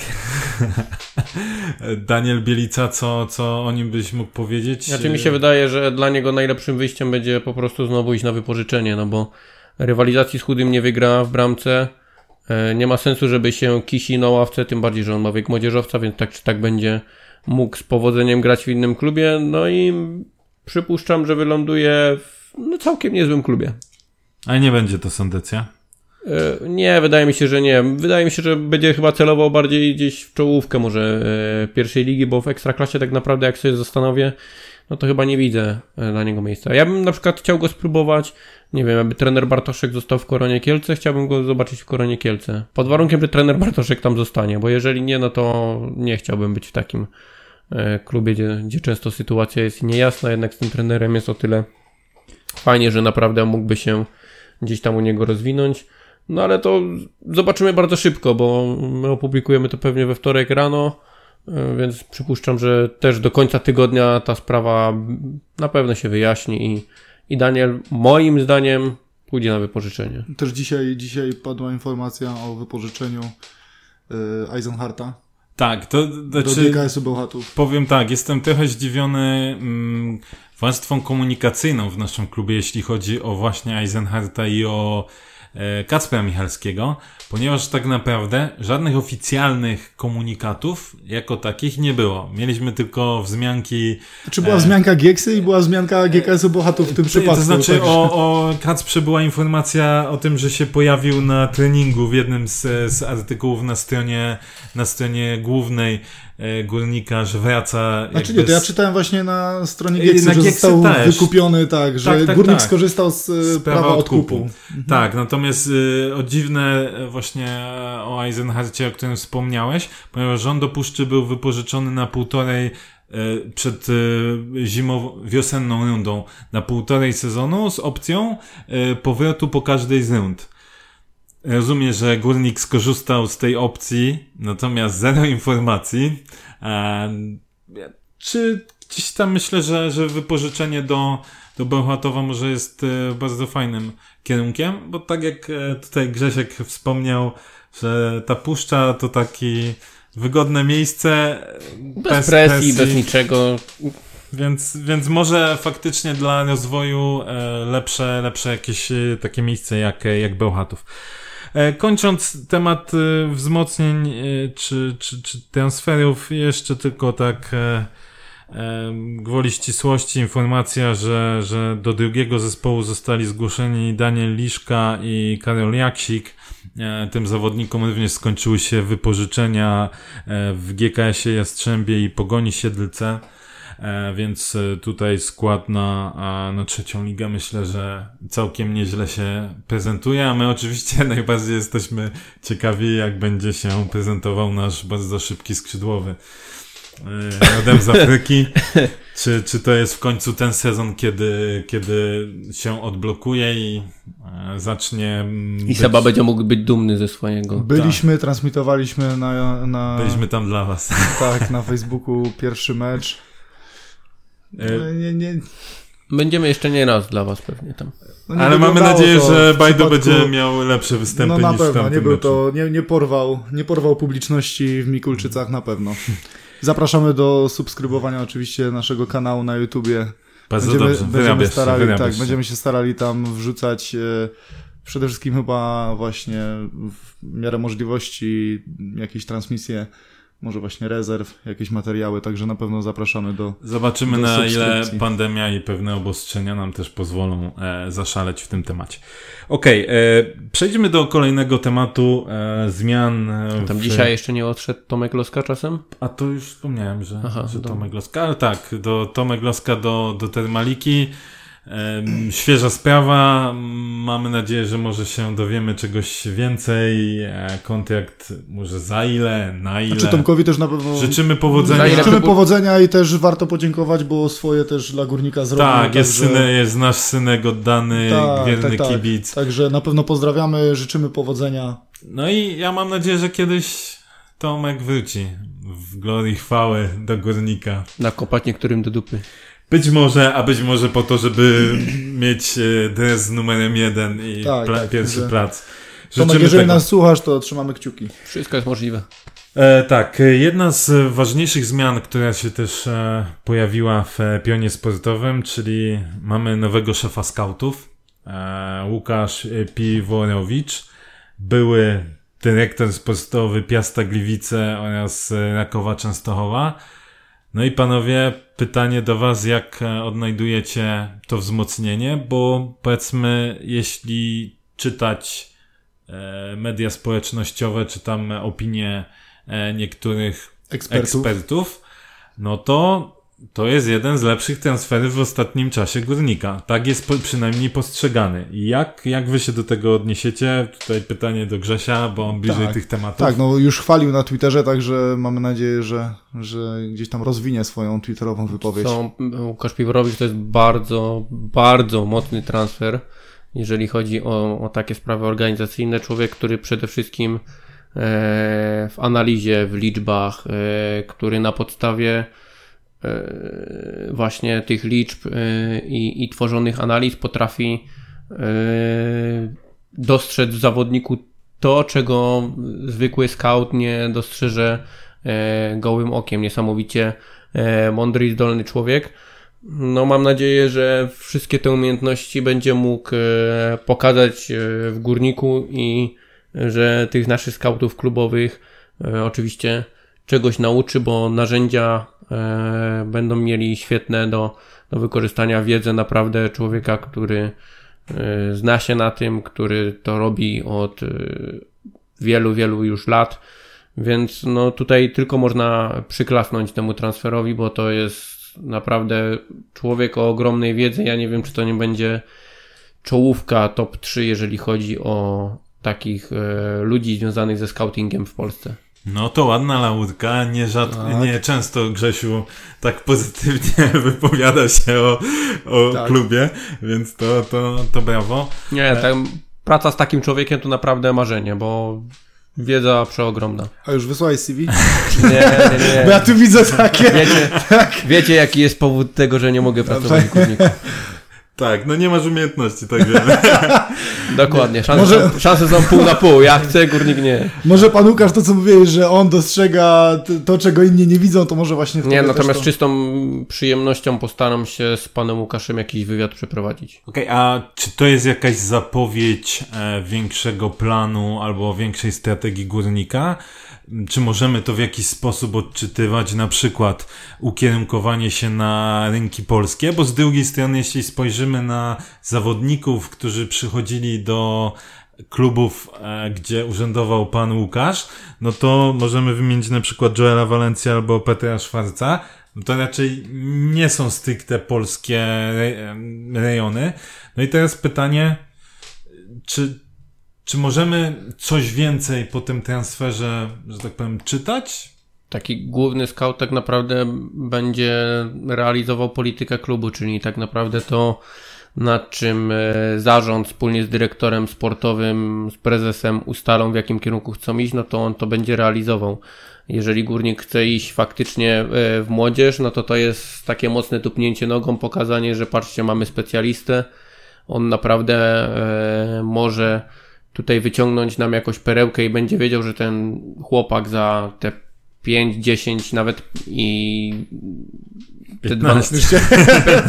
Daniel Bielica, co, co o nim byś mógł powiedzieć? Znaczy mi się wydaje, że dla niego najlepszym wyjściem będzie po prostu znowu iść na wypożyczenie, no bo rywalizacji z Chudym nie wygra w bramce. E, nie ma sensu, żeby się kisi na ławce, tym bardziej, że on ma wiek młodzieżowca, więc tak czy tak będzie mógł z powodzeniem grać w innym klubie. No i przypuszczam, że wyląduje w no, całkiem niezłym klubie. A nie będzie to Sandecja? E, nie, wydaje mi się, że nie. Wydaje mi się, że będzie chyba celował bardziej gdzieś w czołówkę może e, pierwszej ligi, bo w ekstraklasie tak naprawdę jak sobie zastanowię, no to chyba nie widzę e, dla niego miejsca. Ja bym na przykład chciał go spróbować, nie wiem, aby trener Bartoszek został w Koronie Kielce, chciałbym go zobaczyć w Koronie Kielce. Pod warunkiem, że trener Bartoszek tam zostanie, bo jeżeli nie, no to nie chciałbym być w takim klubie, gdzie, gdzie często sytuacja jest niejasna, jednak z tym trenerem jest o tyle fajnie, że naprawdę mógłby się gdzieś tam u niego rozwinąć. No ale to zobaczymy bardzo szybko, bo my opublikujemy to pewnie we wtorek rano, e, więc przypuszczam, że też do końca tygodnia ta sprawa na pewno się wyjaśni i, i Daniel moim zdaniem pójdzie na wypożyczenie. Też dzisiaj, dzisiaj padła informacja o wypożyczeniu yy, Eisenharta. Tak, to znaczy, do. Powiem tak, jestem trochę zdziwiony mm, warstwą komunikacyjną w naszym klubie, jeśli chodzi o właśnie Eisenharta i o E, Kacpra Michalskiego, ponieważ tak naprawdę żadnych oficjalnych komunikatów jako takich nie było. Mieliśmy tylko wzmianki... Czy była e, wzmianka Gieksy i była wzmianka GKS-u Bohatów w tym przypadku? To znaczy o, o Kacprze była informacja o tym, że się pojawił na treningu w jednym z, z artykułów na stronie, na stronie głównej E, górnika, że wraca. Znaczy nie, to ja czytałem właśnie na stronie Gieksy, na że został też. wykupiony tak, że tak, tak, górnik tak. skorzystał z, e, prawa, odkupu. odkupu. Mhm. Tak, natomiast y, o dziwne właśnie o Eisenharcie, o którym wspomniałeś, ponieważ on do puszczy był wypożyczony na półtorej przed zimową, wiosenną rundą na półtorej sezonu z opcją powrotu po każdej z rund. Rozumiem, że górnik skorzystał z tej opcji, natomiast zero informacji. Czy gdzieś tam myślę, że, że wypożyczenie do, do Bełchatowa może jest e, bardzo fajnym kierunkiem, bo tak jak e, tutaj Grzesiek wspomniał, że ta puszcza to taki wygodne miejsce. Bez, bez presji, presji, bez niczego. Więc, więc może faktycznie dla rozwoju e, lepsze, lepsze jakieś takie miejsce jak, jak Bełchatów. E, kończąc temat e, wzmocnień e, czy, czy, czy transferów, jeszcze tylko tak gwoli ścisłości informacja, że, że do drugiego zespołu zostali zgłoszeni Daniel Liszka i Karol Jaksik. Tym zawodnikom również skończyły się wypożyczenia w GKS-ie Jastrzębie i Pogoni Siedlce. E, więc e, tutaj skład na, na trzecią ligę myślę, że całkiem nieźle się prezentuje, a my oczywiście najbardziej jesteśmy ciekawi, jak będzie się prezentował nasz bardzo szybki skrzydłowy e, rodem z Afryki. Czy, czy to jest w końcu ten sezon, kiedy, kiedy się odblokuje i zacznie. Mm, I być... Seba będzie mógł być dumny ze swojego. Byliśmy, tak. transmitowaliśmy na, na. Byliśmy tam dla Was. Tak, na Facebooku pierwszy mecz. E, nie, nie. Będziemy jeszcze nie raz dla was pewnie tam. No Ale mamy nadzieję, że Bajdo przypadku... będzie miał lepsze występy no, na pewno, nie był to, nie, nie, porwał, nie porwał publiczności w Mikulczycach na pewno. Zapraszamy do subskrybowania oczywiście naszego kanału na YouTubie. Bardzo będziemy, dobrze, będziemy wyrabiasz starali, wyrabiasz tak, się. będziemy się starali tam wrzucać e, przede wszystkim chyba właśnie w miarę możliwości jakieś transmisje, może właśnie rezerw, jakieś materiały, także na pewno zapraszamy do Zobaczymy do na ile pandemia i pewne obostrzenia nam też pozwolą e, zaszaleć w tym temacie. Okej, e, przejdźmy do kolejnego tematu e, zmian. E, Tam w, dzisiaj jeszcze nie odszedł Tomek Loska czasem? A to już wspomniałem, że, Aha, że dobra. Tomek Loska, ale tak, do Tomek Loska do, do Termaliki. Świeża sprawa. Mamy nadzieję, że może się dowiemy czegoś więcej. E, kontrakt może za ile, na ile. Znaczy Tomkowi też na pewno Życzymy powodzenia. Życzymy powodzenia i też warto podziękować, bo swoje też dla Górnika zrobił. Tak, jest, także- syne, jest nasz synek oddany, Tak, wierny tak, tak. kibic. Także na pewno pozdrawiamy, życzymy powodzenia. No i ja mam nadzieję, że kiedyś Tomek wróci w glorii chwały do górnika. Nakopać niektórym do dupy. Być może, a być może po to, żeby mieć e, dres z numerem jeden i Tak, pla- tak, pierwszy że- plac. Tomek, Życzymy jeżeli tego. nas słuchasz, to trzymamy kciuki. Wszystko jest możliwe. E, tak, jedna z ważniejszych zmian, która się też e, pojawiła w e, pionie sportowym, czyli mamy nowego szefa skautów, e, Łukasz Piworowicz, były dyrektor sportowy Piasta Gliwice oraz Rakowa Częstochowa. No i panowie, pytanie do was, jak e, odnajdujecie to wzmocnienie, bo powiedzmy, jeśli czytać e, media społecznościowe, czy tam opinie e, niektórych Ekspertów. ekspertów, no to to jest jeden z lepszych transferów w ostatnim czasie górnika. Tak jest po, przynajmniej postrzegany. Jak, jak wy się do tego odniesiecie? Tutaj pytanie do Grzesia, bo on bliżej Tak, tych tematów. Tak, no już chwalił na Twitterze, także mamy nadzieję, że, że gdzieś tam rozwinie swoją twitterową wypowiedź. Co, Łukasz Piworowicz to jest bardzo, bardzo mocny transfer, jeżeli chodzi o, o takie sprawy organizacyjne. Człowiek, który przede wszystkim e, w analizie, w liczbach, e, który na podstawie właśnie tych liczb e, i, i tworzonych analiz potrafi e, dostrzec w zawodniku to, czego zwykły scout nie dostrzeże e, gołym okiem. Niesamowicie e, mądry i zdolny człowiek. No mam nadzieję, że wszystkie te umiejętności będzie mógł e, pokazać e, w górniku i że tych naszych skautów klubowych e, oczywiście czegoś nauczy, bo narzędzia e, będą mieli świetne do, do wykorzystania wiedzę naprawdę człowieka, który e, zna się na tym, który to robi od e, wielu, wielu już lat. Więc no tutaj tylko można przyklasnąć temu transferowi, bo to jest naprawdę człowiek o ogromnej wiedzy. Ja nie wiem, czy to nie będzie czołówka top 3, jeżeli chodzi o takich e, ludzi związanych ze scoutingiem w Polsce. No to ładna laurka, nie, rzad... Tak. nie często Grzesiu tak pozytywnie wypowiada się o, o Tak. klubie, więc to, to, to brawo. Nie, tak, praca z takim człowiekiem to naprawdę marzenie, bo wiedza przeogromna. A już wysłałeś CV? Nie, nie, Bo ja nie. tu widzę takie. Wiecie, wiecie, jaki jest powód tego, że nie mogę pracować w górniku. Tak, no nie masz umiejętności, tak wiemy. Dokładnie, szanse, Może- są, szanse są pół na pół. Ja chcę, górnik nie. Może pan Łukasz, to co mówiłeś, że on dostrzega to, czego inni nie widzą, to może właśnie Nie, natomiast to... czystą przyjemnością postaram się z panem Łukaszem jakiś wywiad przeprowadzić. Okej, a czy to jest jakaś zapowiedź e, większego planu albo większej strategii górnika? Czy możemy to w jakiś sposób odczytywać, na przykład ukierunkowanie się na rynki polskie? Bo z drugiej strony, jeśli spojrzymy na zawodników, którzy przychodzili do klubów, e, gdzie urzędował pan Łukasz, no to możemy wymienić na przykład Joela Valencia albo Petra Schwarza. No to raczej nie są stricte polskie re- rejony. No i teraz pytanie, czy, czy możemy coś więcej po tym transferze, że tak powiem, czytać? Taki główny scout tak naprawdę będzie realizował politykę klubu, czyli tak naprawdę to, nad czym e, zarząd wspólnie z dyrektorem sportowym, z prezesem ustalą, w jakim kierunku chcą iść, no to on to będzie realizował. Jeżeli górnik chce iść faktycznie e, w młodzież, no to to jest takie mocne tupnięcie nogą, pokazanie, że patrzcie, mamy specjalistę, on naprawdę e, może tutaj wyciągnąć nam jakąś perełkę i będzie wiedział, że ten chłopak za te 5, 10 nawet i 15.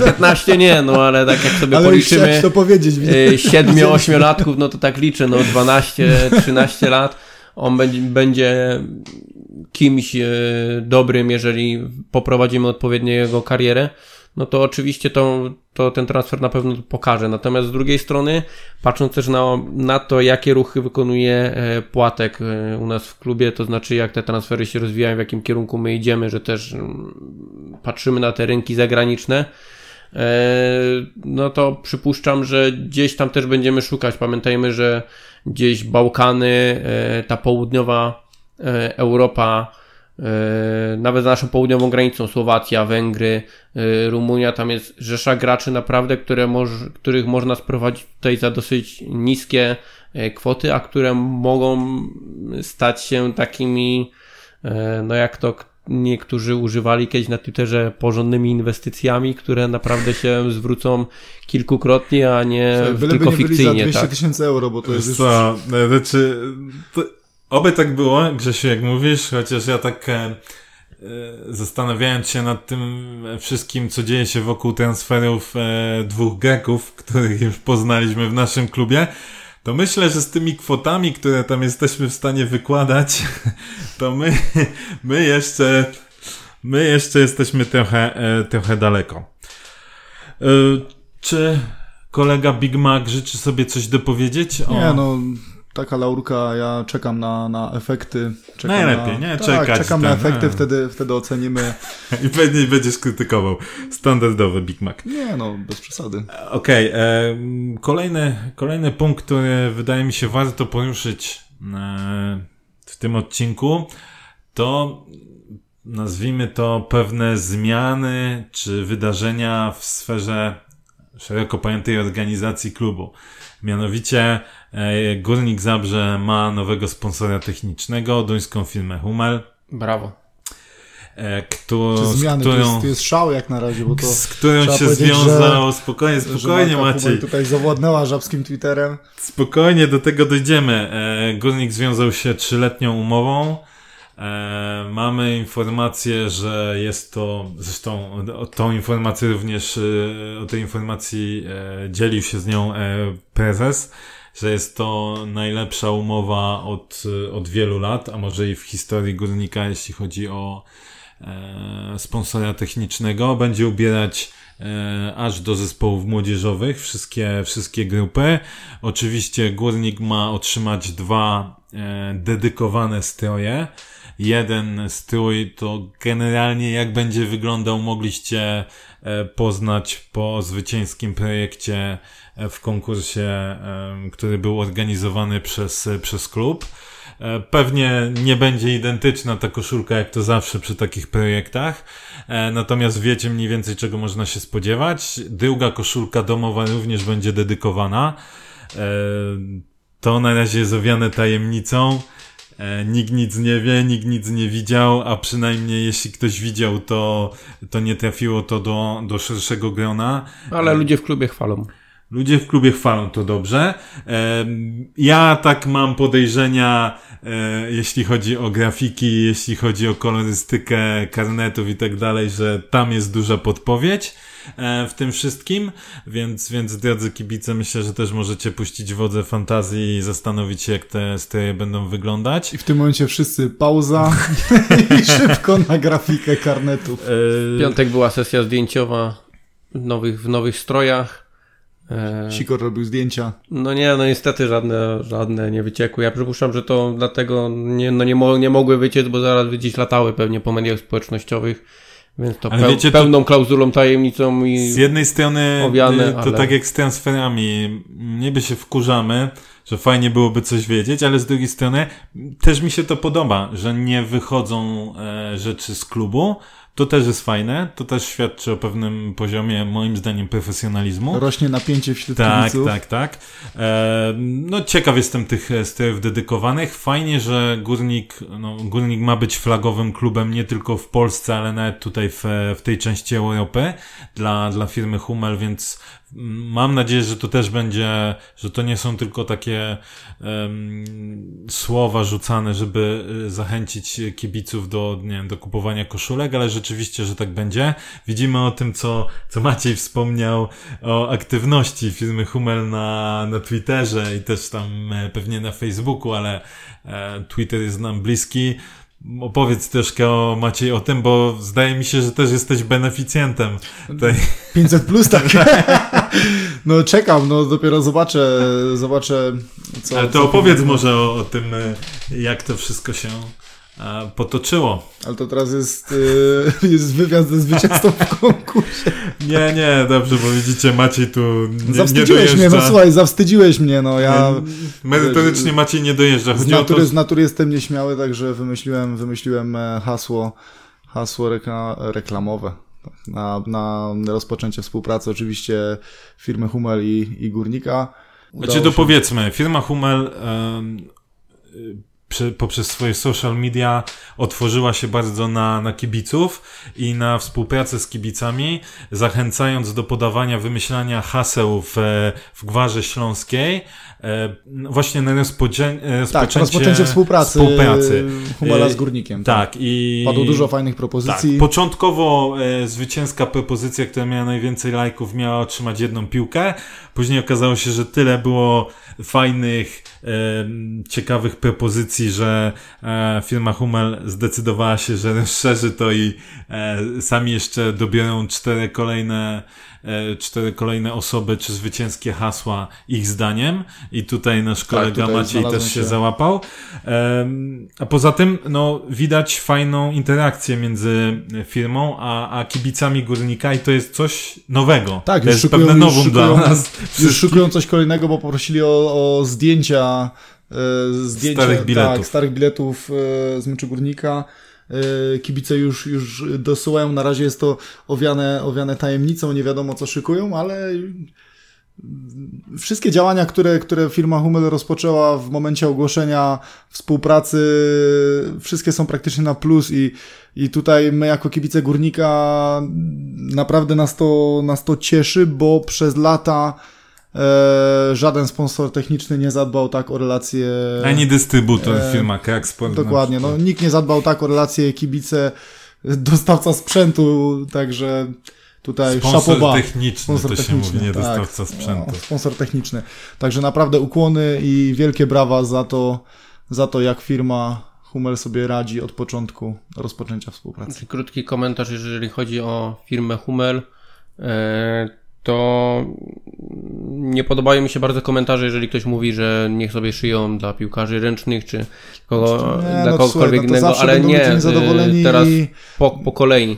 15 nie, no ale tak jak sobie Ale policzymy to powiedzieć. y, 7-8 latków, no to tak liczę, no 12-13 lat on będzie, będzie kimś e, dobrym, jeżeli poprowadzimy odpowiednio jego karierę, no to oczywiście to, to ten transfer na pewno pokaże. Natomiast z drugiej strony, patrząc też na, na to, jakie ruchy wykonuje e, Płatek e, u nas w klubie, to znaczy jak te transfery się rozwijają, w jakim kierunku my idziemy, że też mm, patrzymy na te rynki zagraniczne, no to przypuszczam, że gdzieś tam też będziemy szukać. Pamiętajmy, że gdzieś Bałkany, ta południowa Europa, E, nawet za naszą południową granicą, Słowacja, Węgry, e, Rumunia, tam jest rzesza graczy naprawdę, które moż, których można sprowadzić tutaj za dosyć niskie e, kwoty, a które mogą stać się takimi, no jak to niektórzy używali kiedyś na Twitterze porządnymi inwestycjami, które naprawdę się zwrócą kilkukrotnie, a nie Byle tylko nie fikcyjnie. Byli za 200 tak. tysięcy euro, bo to jest. Co, znaczy, to, Oby tak było, Grzesiu, jak mówisz, chociaż ja tak e, e, zastanawiając się nad tym wszystkim, co dzieje się wokół transferów e, dwóch Greków, których już poznaliśmy w naszym klubie, to myślę, że z tymi kwotami, które tam jesteśmy w stanie wykładać, to my, my jeszcze, my jeszcze jesteśmy trochę, e, trochę daleko. E, czy kolega Big Mac życzy sobie coś dopowiedzieć? O... Nie, no taka laurka, ja czekam na, na efekty. Czekam Najlepiej, na, nie? Tak, Czekać. czekam na ten, efekty, a. wtedy, wtedy ocenimy. I pewnie będziesz krytykował. Standardowy Big Mac. Nie, no, bez przesady. Okej, okay, kolejny, kolejny punkt, który wydaje mi się warto poruszyć e, w tym odcinku, to nazwijmy to pewne zmiany czy wydarzenia w sferze szeroko pojętej organizacji klubu. Mianowicie e, Górnik Zabrze ma nowego sponsora technicznego, duńską firmę Hummel. Brawo. E, któ Czy zmiany, z którą, to, jest, to jest szał jak na razie, bo to z którą się związał, że- spokojnie, spokojnie Maciej, tutaj zawładnęła żabskim Twitterem. spokojnie do tego dojdziemy. E, Górnik związał się trzyletnią umową. E, mamy informację, że jest to, zresztą o tą informację również, e, o tej informacji e, dzielił się z nią e, prezes, że jest to najlepsza umowa od, od wielu lat, a może i w historii Górnika, jeśli chodzi o e, sponsora technicznego. Będzie ubierać e, aż do zespołów młodzieżowych wszystkie, wszystkie grupy. Oczywiście Górnik ma otrzymać dwa dedykowane stroje. Jeden strój to generalnie jak będzie wyglądał mogliście e, poznać po zwycięskim projekcie e, w konkursie, e, który był organizowany przez, przez klub. Pewnie nie będzie identyczna ta koszulka, jak to zawsze przy takich projektach, natomiast wiecie mniej więcej, czego można się spodziewać. Druga koszulka domowa również będzie dedykowana. To na razie jest owiane tajemnicą. E, Nikt nic nie wie, nikt nic nie widział, a przynajmniej jeśli ktoś widział, to, to nie trafiło to do, do szerszego grona. Ale ludzie w klubie chwalą. Ludzie w klubie chwalą to dobrze. Ja tak mam podejrzenia, e, jeśli chodzi o grafiki, jeśli chodzi o kolorystykę karnetów i tak dalej, że tam jest duża podpowiedź e, w tym wszystkim, więc, więc drodzy kibice, myślę, że też możecie puścić wodze fantazji i zastanowić się, jak te stroje będą wyglądać. I w tym momencie wszyscy pauza i szybko na grafikę karnetów. W piątek była sesja zdjęciowa w nowych, w nowych strojach. E, Sikor robił zdjęcia. No nie, no niestety żadne, żadne nie wyciekły. Ja przypuszczam, że to dlatego nie, no nie, mo, nie mogły wyciec, bo zaraz by gdzieś latały pewnie po mediach społecznościowych. Więc to peł, wiecie, to- pełną klauzulą tajemnicą i Z jednej strony owiane, y, to ale- tak jak z transferami, niby się wkurzamy, że fajnie byłoby coś wiedzieć, ale z drugiej strony też mi się to podoba, że nie wychodzą e, rzeczy z klubu. To też jest fajne, to też świadczy o pewnym poziomie, moim zdaniem, profesjonalizmu. Rośnie napięcie wśród Tak, kibiców. tak, tak. E, no ciekaw jestem tych e, strojów dedykowanych. Fajnie, że Górnik, no, Górnik ma być flagowym klubem nie tylko w Polsce, ale nawet tutaj w, w tej części Europy dla, dla firmy Hummel, więc mam nadzieję, że to też będzie, że to nie są tylko takie um, słowa rzucane, żeby y, zachęcić kibiców do, nie wiem, do kupowania koszulek, ale rzeczywiście, że tak będzie. Widzimy o tym, co, co Maciej wspomniał o aktywności firmy Hummel na, na Twitterze i też tam e, pewnie na Facebooku, ale e, Twitter jest nam bliski. Opowiedz troszkę o Maciej o tym, bo zdaje mi się, że też jesteś beneficjentem tej... 500 plus, tak. no czekam, no dopiero zobaczę, zobaczę co... Ale to co opowiedz może o, o tym, jak to wszystko się potoczyło. Ale to teraz jest, y, jest wywiad ze zwycięzcą w konkursie. Nie, nie, dobrze, bo widzicie, Maciej tu nie, Zawstydziłeś nie mnie, no słuchaj, zawstydziłeś mnie, no ja... Merytorycznie Maciej nie dojeżdża. z natury, to... z natury jestem nieśmiały, także wymyśliłem, wymyśliłem e, hasło, hasło rekla, reklamowe. Na, na rozpoczęcie współpracy oczywiście firmy Hummel i, i Górnika. Znaczy to powiedzmy, firma Hummel poprzez swoje social media otworzyła się bardzo na, na kibiców i na współpracę z kibicami, zachęcając do podawania, wymyślania haseł w, w Gwarze Śląskiej, e, właśnie na rozpoczę, rozpoczęcie, tak, rozpoczęcie współpracy, współpracy. Humala z Górnikiem. Tak. tak. i Padło dużo fajnych propozycji. Tak. Początkowo e, zwycięska propozycja, która miała najwięcej lajków, miała otrzymać jedną piłkę. Później okazało się, że tyle było fajnych, e, ciekawych propozycji, że e, firma Hummel zdecydowała się, że rozszerzy to i e, sami jeszcze dobiorą cztery kolejne E, cztery kolejne osoby, czy zwycięskie hasła ich zdaniem i tutaj nasz tak, kolega tak, tutaj Maciej też się, się załapał. A poza tym, no, widać fajną interakcję między firmą a, a kibicami Górnika i to jest coś nowego. Tak, to jest szukują, pewne nowum szukują, dla nas. Już szukują coś kolejnego, bo poprosili o, o zdjęcia zdjęcia starych biletów, tak, starych biletów e, z meczu Górnika. E, kibice już, już dosyłają. Na razie jest to owiane, owiane tajemnicą, nie wiadomo co szykują, ale wszystkie działania, które, które firma Hummel rozpoczęła w momencie ogłoszenia współpracy, wszystkie są praktycznie na plus i, i tutaj my jako kibice Górnika naprawdę nas to, nas to cieszy, bo przez lata E, żaden sponsor techniczny nie zadbał tak o relacje. Ani dystrybutor, e, firma Kraksport. Dokładnie, no, nikt nie zadbał tak o relacje kibice, dostawca sprzętu, także tutaj sponsor szapoba. techniczny sponsor to techniczny, się mówi, nie tak, dostawca sprzętu. No, sponsor techniczny. Także naprawdę ukłony i wielkie brawa za to, za to jak firma Hummel sobie radzi od początku rozpoczęcia współpracy. Krótki komentarz, jeżeli chodzi o firmę Hummel. E, to nie podobają mi się bardzo komentarze, jeżeli ktoś mówi, że niech sobie szyją dla piłkarzy ręcznych, czy kogo, nie, dla no, kogokolwiek słuchaj, no innego, ale nie, y, teraz po, po kolei.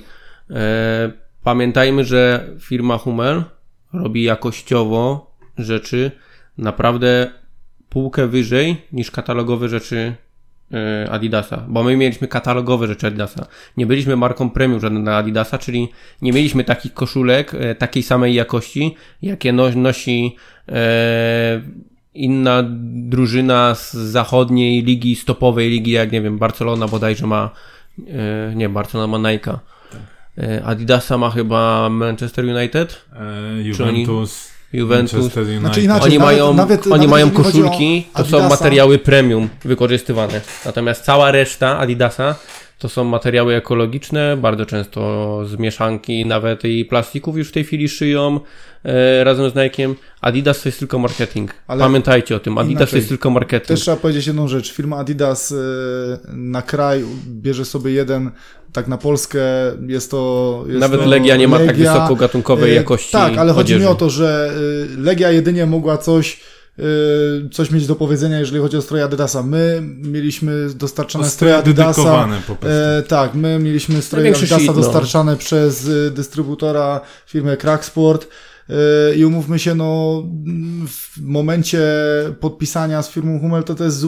E, pamiętajmy, że firma Hummel robi jakościowo rzeczy naprawdę półkę wyżej niż katalogowe rzeczy Adidasa, bo my mieliśmy katalogowe rzeczy Adidasa. Nie byliśmy marką premium żadna na Adidasa, czyli nie mieliśmy takich koszulek e, takiej samej jakości, jakie nosi e, inna drużyna z zachodniej ligi, stopowej ligi, jak nie wiem, Barcelona bodajże ma, nie, Barcelona ma Nike. Tak. Adidasa ma chyba Manchester United? E, Juventus. Juventus. Znaczy inaczej, oni nawet, mają, nawet, oni nawet mają koszulki, to są materiały premium wykorzystywane. Natomiast cała reszta Adidasa to są materiały ekologiczne, bardzo często z mieszanki nawet i plastików już w tej chwili szyją e, razem z Nike'iem. Adidas to jest tylko marketing. Ale Pamiętajcie o tym, Adidas inaczej. to jest tylko marketing. Też trzeba powiedzieć jedną rzecz. Firma Adidas e, na kraj bierze sobie jeden tak na Polskę jest to. Jest Nawet to Legia nie ma tak Legia, tak wysokogatunkowej e, jakości. Tak, ale chodzi mi o to, że e, Legia jedynie mogła coś coś mieć do powiedzenia, jeżeli chodzi o stroje Adidasa. My mieliśmy dostarczane stroje Adidasa. Po e, tak, my mieliśmy stroje Adidasa dostarczane przez dystrybutora firmy Cracksport. I umówmy się, no, w momencie podpisania z firmą Hummel to to jest,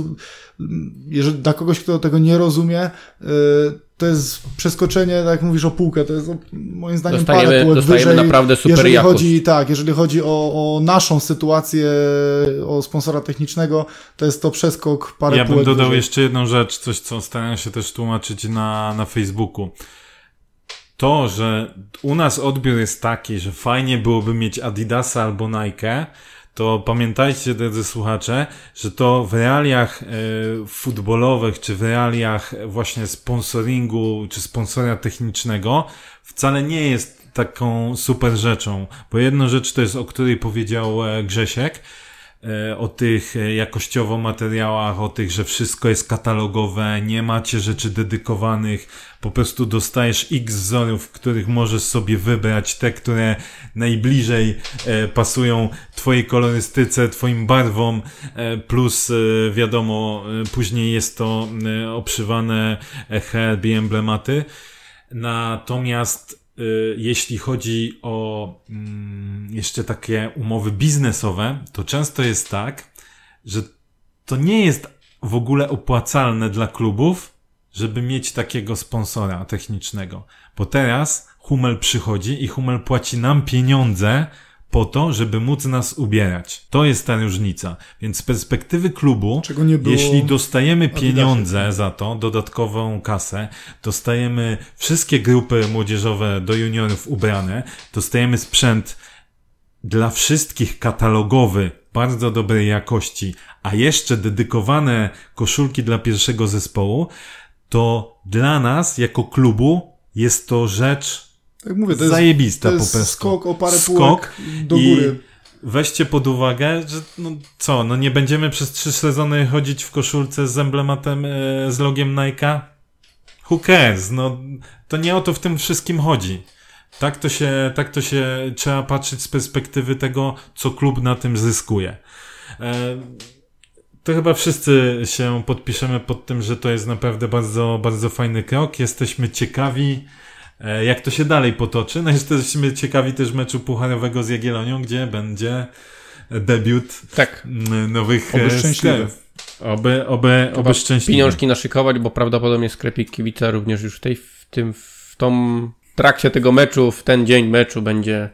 jeżeli dla kogoś, kto tego nie rozumie, to jest przeskoczenie, tak jak mówisz o półkę, to jest moim zdaniem dostajemy, parę półek dostajemy wyżej. naprawdę super jeżeli jakość. chodzi, tak, jeżeli chodzi o, o naszą sytuację, o sponsora technicznego, to jest to przeskok parę ja półek Ja bym dodał wyżej. jeszcze jedną rzecz, coś co staram się też tłumaczyć na, na Facebooku. To, że u nas odbiór jest taki, że fajnie byłoby mieć Adidasa albo Nike, to pamiętajcie, drodzy słuchacze, że to w realiach e, futbolowych, czy w realiach właśnie sponsoringu, czy sponsora technicznego, wcale nie jest taką super rzeczą. Bo jedną rzecz to jest, o której powiedział e, Grzesiek, e, o tych jakościowo materiałach, o tych, że wszystko jest katalogowe, nie macie rzeczy dedykowanych, po prostu dostajesz x wzorów, których możesz sobie wybrać te, które najbliżej e, pasują twojej kolorystyce, twoim barwom, e, plus e, wiadomo, e, później jest to e, obszywane herb emblematy. Natomiast e, jeśli chodzi o mm, jeszcze takie umowy biznesowe, to często jest tak, że to nie jest w ogóle opłacalne dla klubów, żeby mieć takiego sponsora technicznego. Bo teraz Hummel przychodzi i Hummel płaci nam pieniądze po to, żeby móc nas ubierać. To jest ta różnica. Więc z perspektywy klubu, było jeśli dostajemy pieniądze za to, dodatkową kasę, dostajemy wszystkie grupy młodzieżowe do juniorów ubrane, dostajemy sprzęt dla wszystkich katalogowy, bardzo dobrej jakości, a jeszcze dedykowane koszulki dla pierwszego zespołu, to dla nas jako klubu jest to rzecz Tak mówię, to jest, zajebista to jest po prostu. skok o parę Skok do góry. Weźcie pod uwagę, że no co, no nie będziemy przez trzy sezony chodzić w koszulce z emblematem, e, z logiem Nike'a? Who cares? No, to nie o to w tym wszystkim chodzi. Tak to się, tak to się trzeba patrzeć z perspektywy tego, co klub na tym zyskuje. E, to chyba wszyscy się podpiszemy pod tym, że to jest naprawdę bardzo, bardzo fajny krok. Jesteśmy ciekawi, e, jak to się dalej potoczy. No jesteśmy ciekawi też meczu pucharowego z Jagiellonią, gdzie będzie debiut Tak. nowych Oby e, stref. Oby, oby, oby szczęśliwy. Pieniążki naszykować, bo prawdopodobnie sklepik kibica również już w tej, w tym, w tą trakcie tego meczu, w ten dzień meczu będzie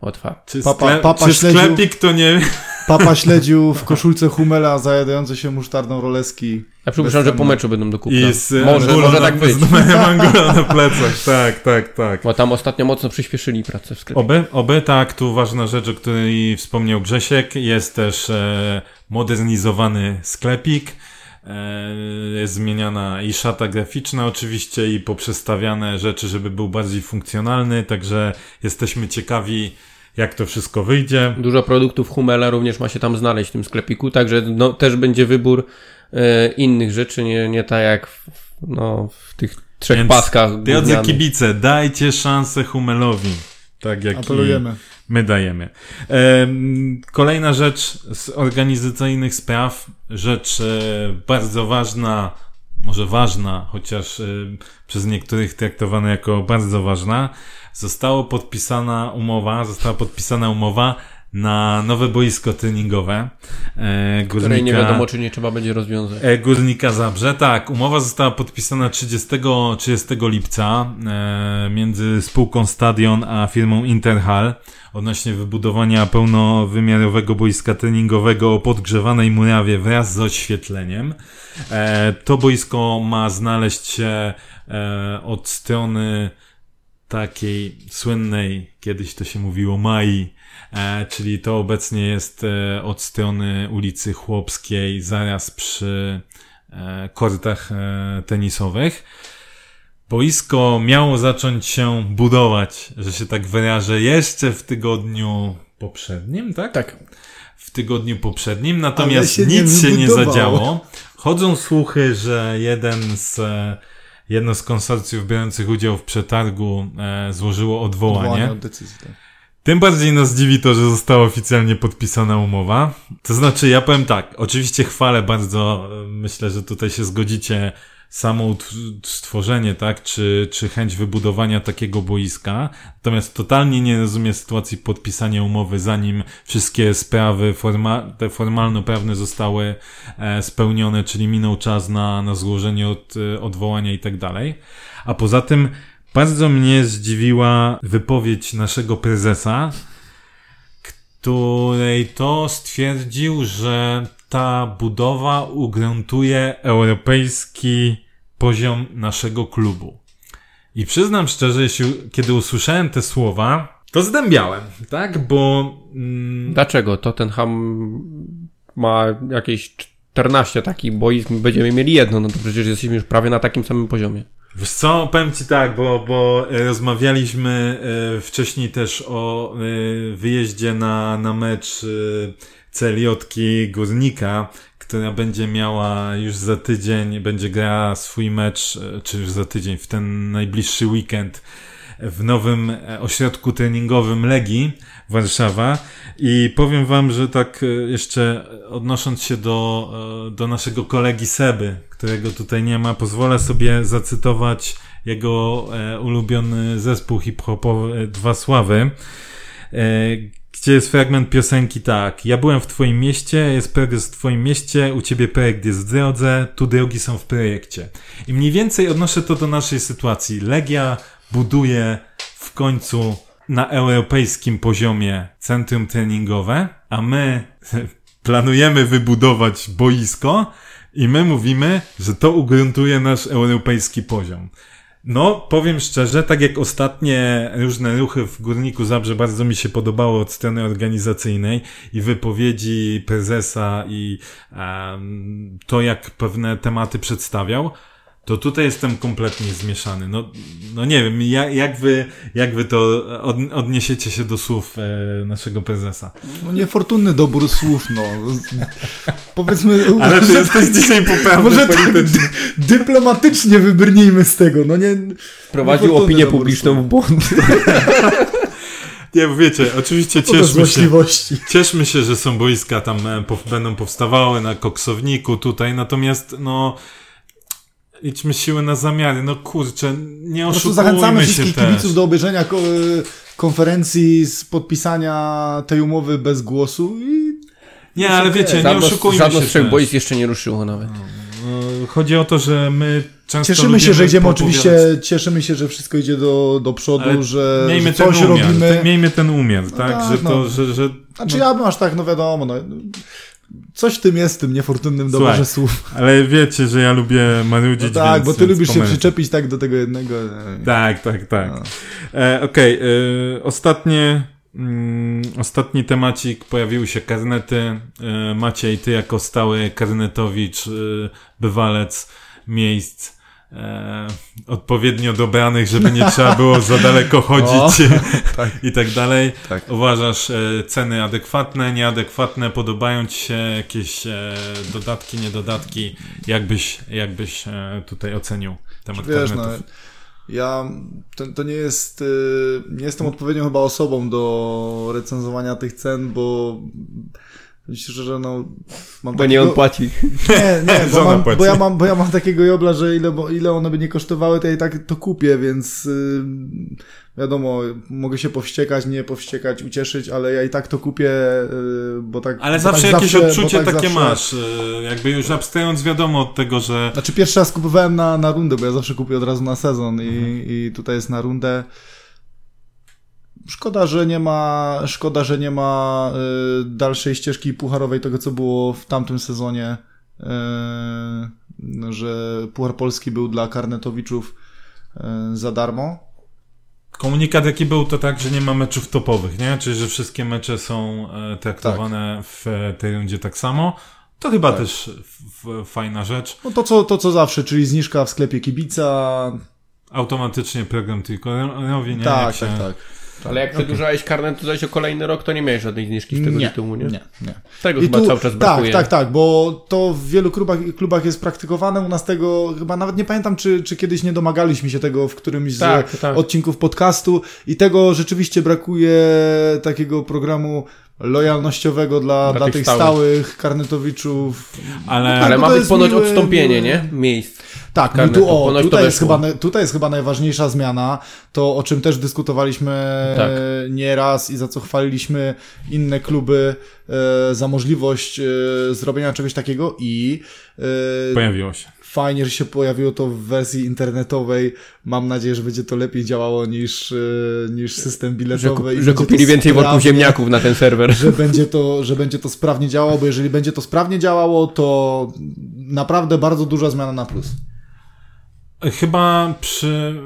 otwarty. Czy, Papa- sklep, papa czy śledził- sklepik to nie... Papa śledził w koszulce Humela zajadające się musztardą roleski. Ja przypuszczam, że po meczu będą do kupna. I z Może, może na, tak być. Z Angula na plecach, tak, tak, tak. Bo tam ostatnio mocno przyspieszyli pracę w sklepie. Oby, oby, tak, tu ważna rzecz, o której wspomniał Grzesiek, jest też e, modernizowany sklepik, e, jest zmieniana i szata graficzna oczywiście i poprzestawiane rzeczy, żeby był bardziej funkcjonalny, także jesteśmy ciekawi, jak to wszystko wyjdzie. Dużo produktów Hummela również ma się tam znaleźć w tym sklepiku, także no, też będzie wybór e, innych rzeczy, nie, nie tak jak w, no, w tych trzech Więc, paskach. Drodzy kibice, dajcie szansę Humelowi. Tak jak Apelujemy. my dajemy. Em, Kolejna rzecz z organizacyjnych spraw, rzecz e, bardzo ważna, może ważna, chociaż e, przez niektórych traktowana jako bardzo ważna, została podpisana umowa, została podpisana umowa na nowe boisko treningowe. E, której nie Górnika- wiadomo, czy nie trzeba będzie rozwiązać. E, Górnika Zabrze, tak. Umowa została podpisana 30, 30 lipca e, między spółką Stadion a firmą Interhal odnośnie wybudowania pełnowymiarowego boiska treningowego o podgrzewanej murawie wraz z oświetleniem. E, to boisko ma znaleźć się e, od strony takiej słynnej, kiedyś to się mówiło Mai, czyli to obecnie jest e, od strony ulicy Chłopskiej, zaraz przy e, kortach e, tenisowych. Boisko miało zacząć się budować, że się tak wyrażę, jeszcze w tygodniu poprzednim, tak? Tak. w tygodniu poprzednim, natomiast się nie nic się nie zadziało. Chodzą słuchy, że jeden z, e, jedno z konsorcjów biorących udział w przetargu e, złożyło odwołanie. Odwołanie od decyzji. Tak. Tym bardziej nas dziwi to, że została oficjalnie podpisana umowa. To znaczy, ja powiem tak, oczywiście chwalę bardzo, e, myślę, że tutaj się zgodzicie, samo stworzenie, tak, czy, czy chęć wybudowania takiego boiska. Natomiast totalnie nie rozumiem sytuacji podpisania umowy, zanim wszystkie sprawy forma- te formalno-prawne zostały e, spełnione, czyli minął czas na, na złożenie od, e, odwołania i tak dalej. A poza tym bardzo mnie zdziwiła wypowiedź naszego prezesa, której to stwierdził, że ta budowa ugruntuje europejski poziom naszego klubu. I przyznam szczerze, jeśli, kiedy usłyszałem te słowa, to zdębiałem, tak? Bo... Mm, Dlaczego? Tottenham ma jakieś 14 takich boisk, my będziemy mieli jedno, no to przecież jesteśmy już prawie na takim samym poziomie. Wiesz co, powiem Ci tak, bo, bo e, rozmawialiśmy e, wcześniej też o e, wyjeździe na, na mecz Celiotki Górnika, która będzie miała już za tydzień, będzie grała swój mecz, czy już za tydzień, w ten najbliższy weekend w nowym ośrodku treningowym Legii Warszawa. I powiem wam, że tak jeszcze odnosząc się do, do naszego kolegi Seby, którego tutaj nie ma, pozwolę sobie zacytować jego e, ulubiony zespół hip-hopowy Dwa Sławy, e, gdzie jest fragment piosenki tak. Ja byłem w twoim mieście, jest progres w twoim mieście, u ciebie projekt jest w drodze, tu drogi są w projekcie. I mniej więcej odnoszę to do naszej sytuacji. Legia buduje w końcu na europejskim poziomie centrum treningowe, a my planujemy wybudować boisko, i my mówimy, że to ugruntuje nasz europejski poziom. No, powiem szczerze, tak jak ostatnie różne ruchy w Górniku Zabrze bardzo mi się podobało od strony organizacyjnej i wypowiedzi prezesa i um, to, jak pewne tematy przedstawiał, to tutaj jestem kompletnie zmieszany. No, no nie wiem, jak, jak, wy, jak wy to od, odniesiecie się do słów e, naszego prezesa? No niefortunny dobór słów, no. Powiedzmy... Ale ty jesteś dzisiaj poprawny Może tak dyplomatycznie wybrnijmy z tego, no nie... Prowadził opinię publiczną w błąd. Nie, wiecie, oczywiście cieszmy się, cieszmy się, że są boiska tam e, będą powstawały na koksowniku tutaj, natomiast no liczmy siły na zamiary. No kurczę, nie oszukujmy się zachęcamy wszystkich też. kibiców do obejrzenia konferencji z podpisania tej umowy bez głosu i... Nie, ale wiecie, nie oszukujmy żadno się z trzech boisk jeszcze nie ruszyło nawet. No, no, chodzi o to, że my często Cieszymy się, że idziemy oczywiście, cieszymy się, że wszystko idzie do, do przodu, ale że, miejmy że coś ten umiar, robimy. Ten, miejmy ten umiar, tak? No tak że to, że, że, Znaczy no. ja bym aż tak, no wiadomo, no, Coś w tym jest, w tym niefortunnym doborze słów. Ale wiecie, że ja lubię marudzić, no Tak, bo ty lubisz pomysł. się przyczepić tak do tego jednego. Tak, tak, tak. No. E, Okej, okay, e, ostatnie mm, ostatni temacik, pojawiły się karnety. E, Maciej, ty jako stały karnetowicz, e, bywalec miejsc e, odpowiednio dobranych, żeby nie trzeba było za daleko chodzić o, tak. i tak dalej. Tak. Uważasz e, ceny adekwatne, nieadekwatne, podobają ci się jakieś e, dodatki, niedodatki? Jakbyś, jakbyś e, tutaj ocenił temat Wiesz, no, ja to, to nie jest, y, nie jestem odpowiednią chyba osobą do recenzowania tych cen, bo Myślę, że no. Mam bo takiego... nie on płaci. Nie, nie, bo, mam, bo, ja mam, bo ja mam takiego jobla, że ile, bo, ile one by nie kosztowały, to ja i tak to kupię, więc yy, wiadomo, mogę się powściekać, nie powściekać, ucieszyć, ale ja i tak to kupię, yy, bo tak. Ale bo zawsze tak jakieś zawsze, odczucie tak takie zawsze... masz, yy, jakby już abstrahując wiadomo od tego, że. Znaczy pierwszy raz kupowałem na, na rundę, bo ja zawsze kupuję od razu na sezon i, mhm. i tutaj jest na rundę. Szkoda, że nie ma, szkoda, że nie ma y, dalszej ścieżki pucharowej tego, co było w tamtym sezonie, y, że Puchar Polski był dla karnetowiczów y, za darmo. Komunikat jaki był to tak, że nie ma meczów topowych, nie? Czyli, że wszystkie mecze są e, traktowane tak. w tej rundzie tak samo. To chyba tak. też fajna rzecz. No to co, to co zawsze, czyli zniżka w sklepie kibica. Automatycznie program trójkolorowy, nie? Tak, tak, tak. Ale jak przedłużałeś okay. karnet zaś o kolejny rok, to nie miałeś żadnej zniżki z tego nie, tytułu, nie? Nie, nie. Tego I chyba tu, cały czas brakuje. Tak, tak, tak, bo to w wielu klubach, klubach jest praktykowane. U nas tego chyba nawet nie pamiętam, czy, czy kiedyś nie domagaliśmy się tego w którymś tak, z tak. odcinków podcastu i tego rzeczywiście brakuje takiego programu lojalnościowego dla, dla, dla tych, stałych. stałych karnetowiczów. Ale, no, tak, ale ma być ponoć miłe, odstąpienie, miłe... nie? Miejsc. Tak, no tu, o, tutaj, jest chyba, tutaj jest chyba najważniejsza zmiana, to o czym też dyskutowaliśmy tak. nieraz i za co chwaliliśmy inne kluby e, za możliwość e, zrobienia czegoś takiego i e, pojawiło się fajnie, że się pojawiło to w wersji internetowej. Mam nadzieję, że będzie to lepiej działało niż, e, niż system biletowy. Że, że kupili więcej worków ziemniaków na ten serwer. Że będzie, to, że będzie to sprawnie działało, bo jeżeli będzie to sprawnie działało, to naprawdę bardzo duża zmiana na plus. Chyba przy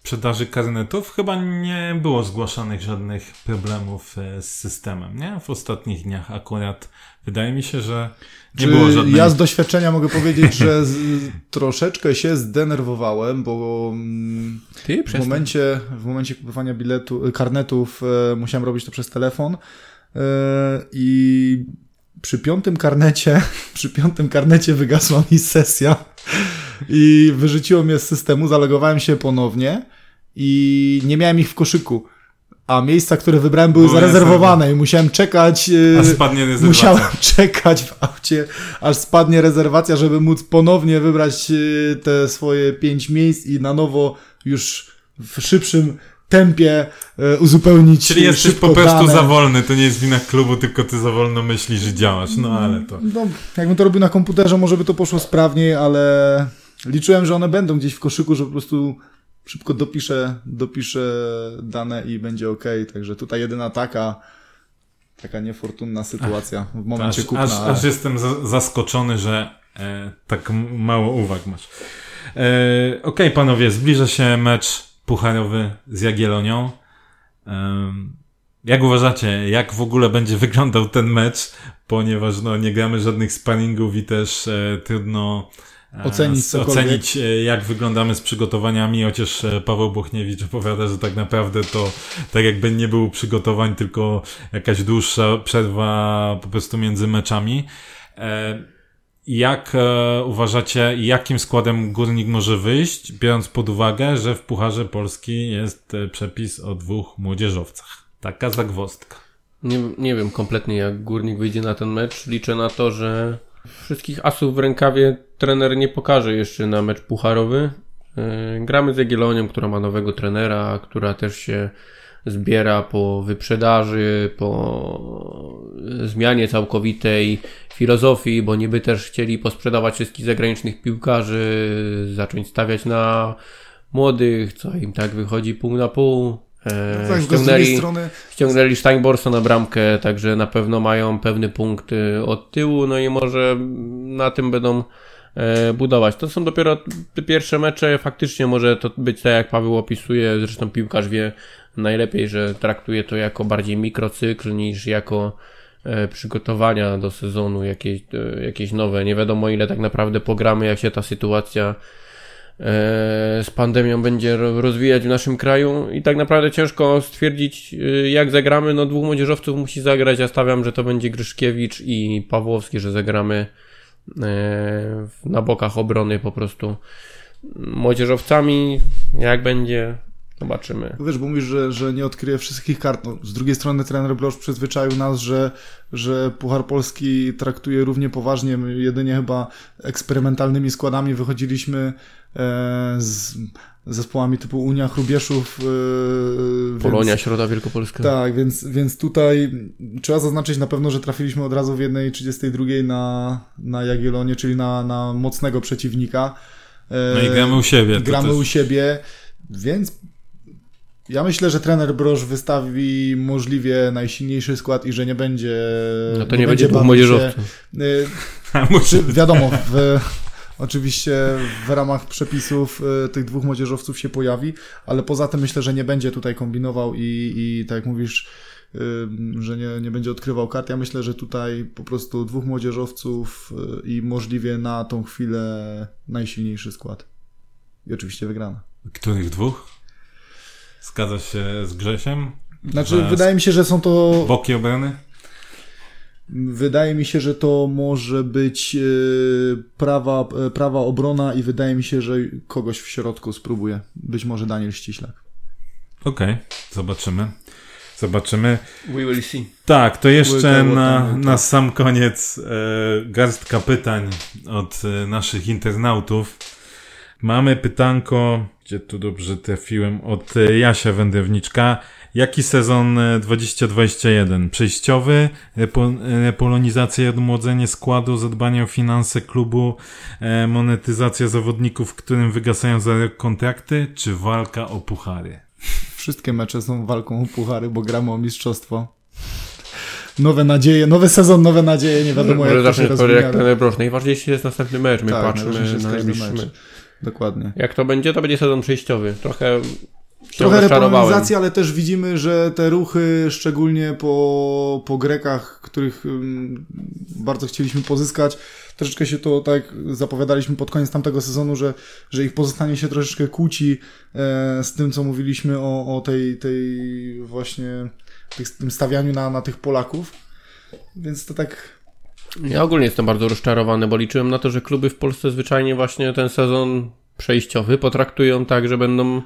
sprzedaży karnetów chyba nie było zgłaszanych żadnych problemów e, z systemem, nie? W ostatnich dniach akurat wydaje mi się, że nie Czy było żadnej... Ja z doświadczenia mogę powiedzieć, że z, troszeczkę się zdenerwowałem, bo mm, Ty, w momencie, w momencie kupowania biletu, karnetów e, musiałem robić to przez telefon e, i przy piątym karnecie, przy piątym karnecie wygasła mi sesja i wyrzuciło mnie z systemu, zalegowałem się ponownie i nie miałem ich w koszyku. A miejsca, które wybrałem były Były zarezerwowane i musiałem czekać. e, A spadnie rezerwacja. Musiałem czekać w aucie, aż spadnie rezerwacja, żeby móc ponownie wybrać e, te swoje pięć miejsc i na nowo już w szybszym tempie e, uzupełnić Czyli jesteś po prostu dane. za wolny, to nie jest wina klubu, tylko ty za wolno myślisz i działasz, no ale to... No, jakbym to robił na komputerze, może by to poszło sprawniej, ale liczyłem, że one będą gdzieś w koszyku, że po prostu szybko dopiszę, dopiszę dane i będzie ok. Także tutaj jedyna taka taka niefortunna sytuacja w momencie Aż, kupna. aż, ale- aż jestem za, zaskoczony, że e, tak mało uwag masz. E, Okej, panowie, zbliża się mecz pucharowy z Jagiellonią. Em, jak uważacie, jak w ogóle będzie wyglądał ten mecz? Ponieważ no, nie gramy żadnych sparingów i też e, trudno e, Ocenić ocenić e, jak wyglądamy z przygotowaniami, chociaż e, Paweł Bochniewicz opowiada, że tak naprawdę to tak jakby nie było przygotowań, tylko jakaś dłuższa przerwa po prostu między meczami. E, Jak uważacie, jakim składem górnik może wyjść, biorąc pod uwagę, że w Pucharze Polski jest przepis o dwóch młodzieżowcach? Taka zagwozdka. Nie, nie wiem kompletnie jak Górnik wyjdzie na ten mecz. Liczę na to, że wszystkich asów w rękawie trener nie pokaże jeszcze na mecz pucharowy. Yy, Gramy z Jagiellonią, która ma nowego trenera, która też się zbiera po wyprzedaży, po zmianie całkowitej filozofii, bo niby też chcieli posprzedawać wszystkich zagranicznych piłkarzy, zacząć stawiać na młodych, co im tak wychodzi pół na pół. E, tak, tylko z drugiej strony Ściągnęli Steinborsa na bramkę, także na pewno mają pewny punkt y, od tyłu, no i może na tym będą e, budować. To są dopiero te pierwsze mecze, faktycznie może to być tak jak Paweł opisuje, zresztą piłkarz wie najlepiej, że traktuje to jako bardziej mikrocykl niż jako e, przygotowania do sezonu jakieś, e, jakieś nowe. Nie wiadomo ile tak naprawdę pogramy, jak się ta sytuacja e, z pandemią będzie ro- rozwijać w naszym kraju i tak naprawdę ciężko stwierdzić e, jak zagramy, no dwóch młodzieżowców musi zagrać, ja stawiam, że to będzie Gryszkiewicz i Pawłowski, że zagramy e, na bokach obrony po prostu. Młodzieżowcami, jak będzie zobaczymy. Wiesz, bo mówisz, że, że nie odkryje wszystkich kart. No, z drugiej strony trener Blosz przyzwyczaił nas, że, że Puchar Polski traktuje równie poważnie. My jedynie chyba eksperymentalnymi składami wychodziliśmy e, z zespołami typu Unia Chrubieszów. E, Polonia, więc, Środa Wielkopolska. Tak, więc, więc tutaj trzeba zaznaczyć na pewno, że trafiliśmy od razu w jednej 32 na, na Jagiellonie, czyli na, na mocnego przeciwnika. E, No i gramy u siebie. to gramy u siebie, więc ja myślę, że trener Broż wystawi możliwie najsilniejszy skład i że nie będzie. No to nie będzie dwóch młodzieżowców. Się, y, wiadomo, w, oczywiście w ramach przepisów y, tych dwóch młodzieżowców się pojawi, ale poza tym myślę, że nie będzie tutaj kombinował i, i tak jak mówisz, y, że nie, nie będzie odkrywał kart. Ja myślę, że tutaj po prostu dwóch młodzieżowców y, i możliwie na tą chwilę najsilniejszy skład. I oczywiście wygrana. Których dwóch? Zgadza się z Grzesiem? Znaczy, Że wydaje mi się, że są to. Boki obrony? Wydaje mi się, że to może być e, prawa, e, prawa obrona i wydaje mi się, że kogoś w środku spróbuje. Być może Daniel Ściślak. Okej, zobaczymy. Zobaczymy. We will see. Tak, to jeszcze na, na sam koniec e, garstka pytań od e, naszych internautów. Mamy pytanko, gdzie tu dobrze trafiłem, od e, Jasia Wędrowniczka. Jaki sezon e, 2021? Przejściowy, repo, repolonizacja i odmłodzenie składu, zadbanie o finanse klubu, e, monetyzacja zawodników, którym wygasają za rok kontrakty, czy walka o puchary? Wszystkie mecze są walką o puchary, bo gramy o mistrzostwo. Nowe nadzieje, nowy sezon, nowe nadzieje, nie wiadomo Może jak to się jak rozwija. Najważniejszy jest następny mecz. My Tak, patrzymy na najbliższy mecz. mecz. Dokładnie. Jak to będzie, to będzie sezon przejściowy. Trochę Trochę repolonizacji, ale też widzimy, że te ruchy, szczególnie po, po Grekach, których bardzo chcieliśmy pozyskać, troszeczkę się to, tak zapowiadaliśmy pod koniec tamtego sezonu, że, że ich pozostanie się troszeczkę kłóci e, z tym, co mówiliśmy o, o tej, tej właśnie tych, tym stawianiu na, na tych Polaków. Więc to tak Ja ogólnie jestem bardzo rozczarowany, bo liczyłem na to, że kluby w Polsce zwyczajnie właśnie ten sezon przejściowy potraktują tak, że będą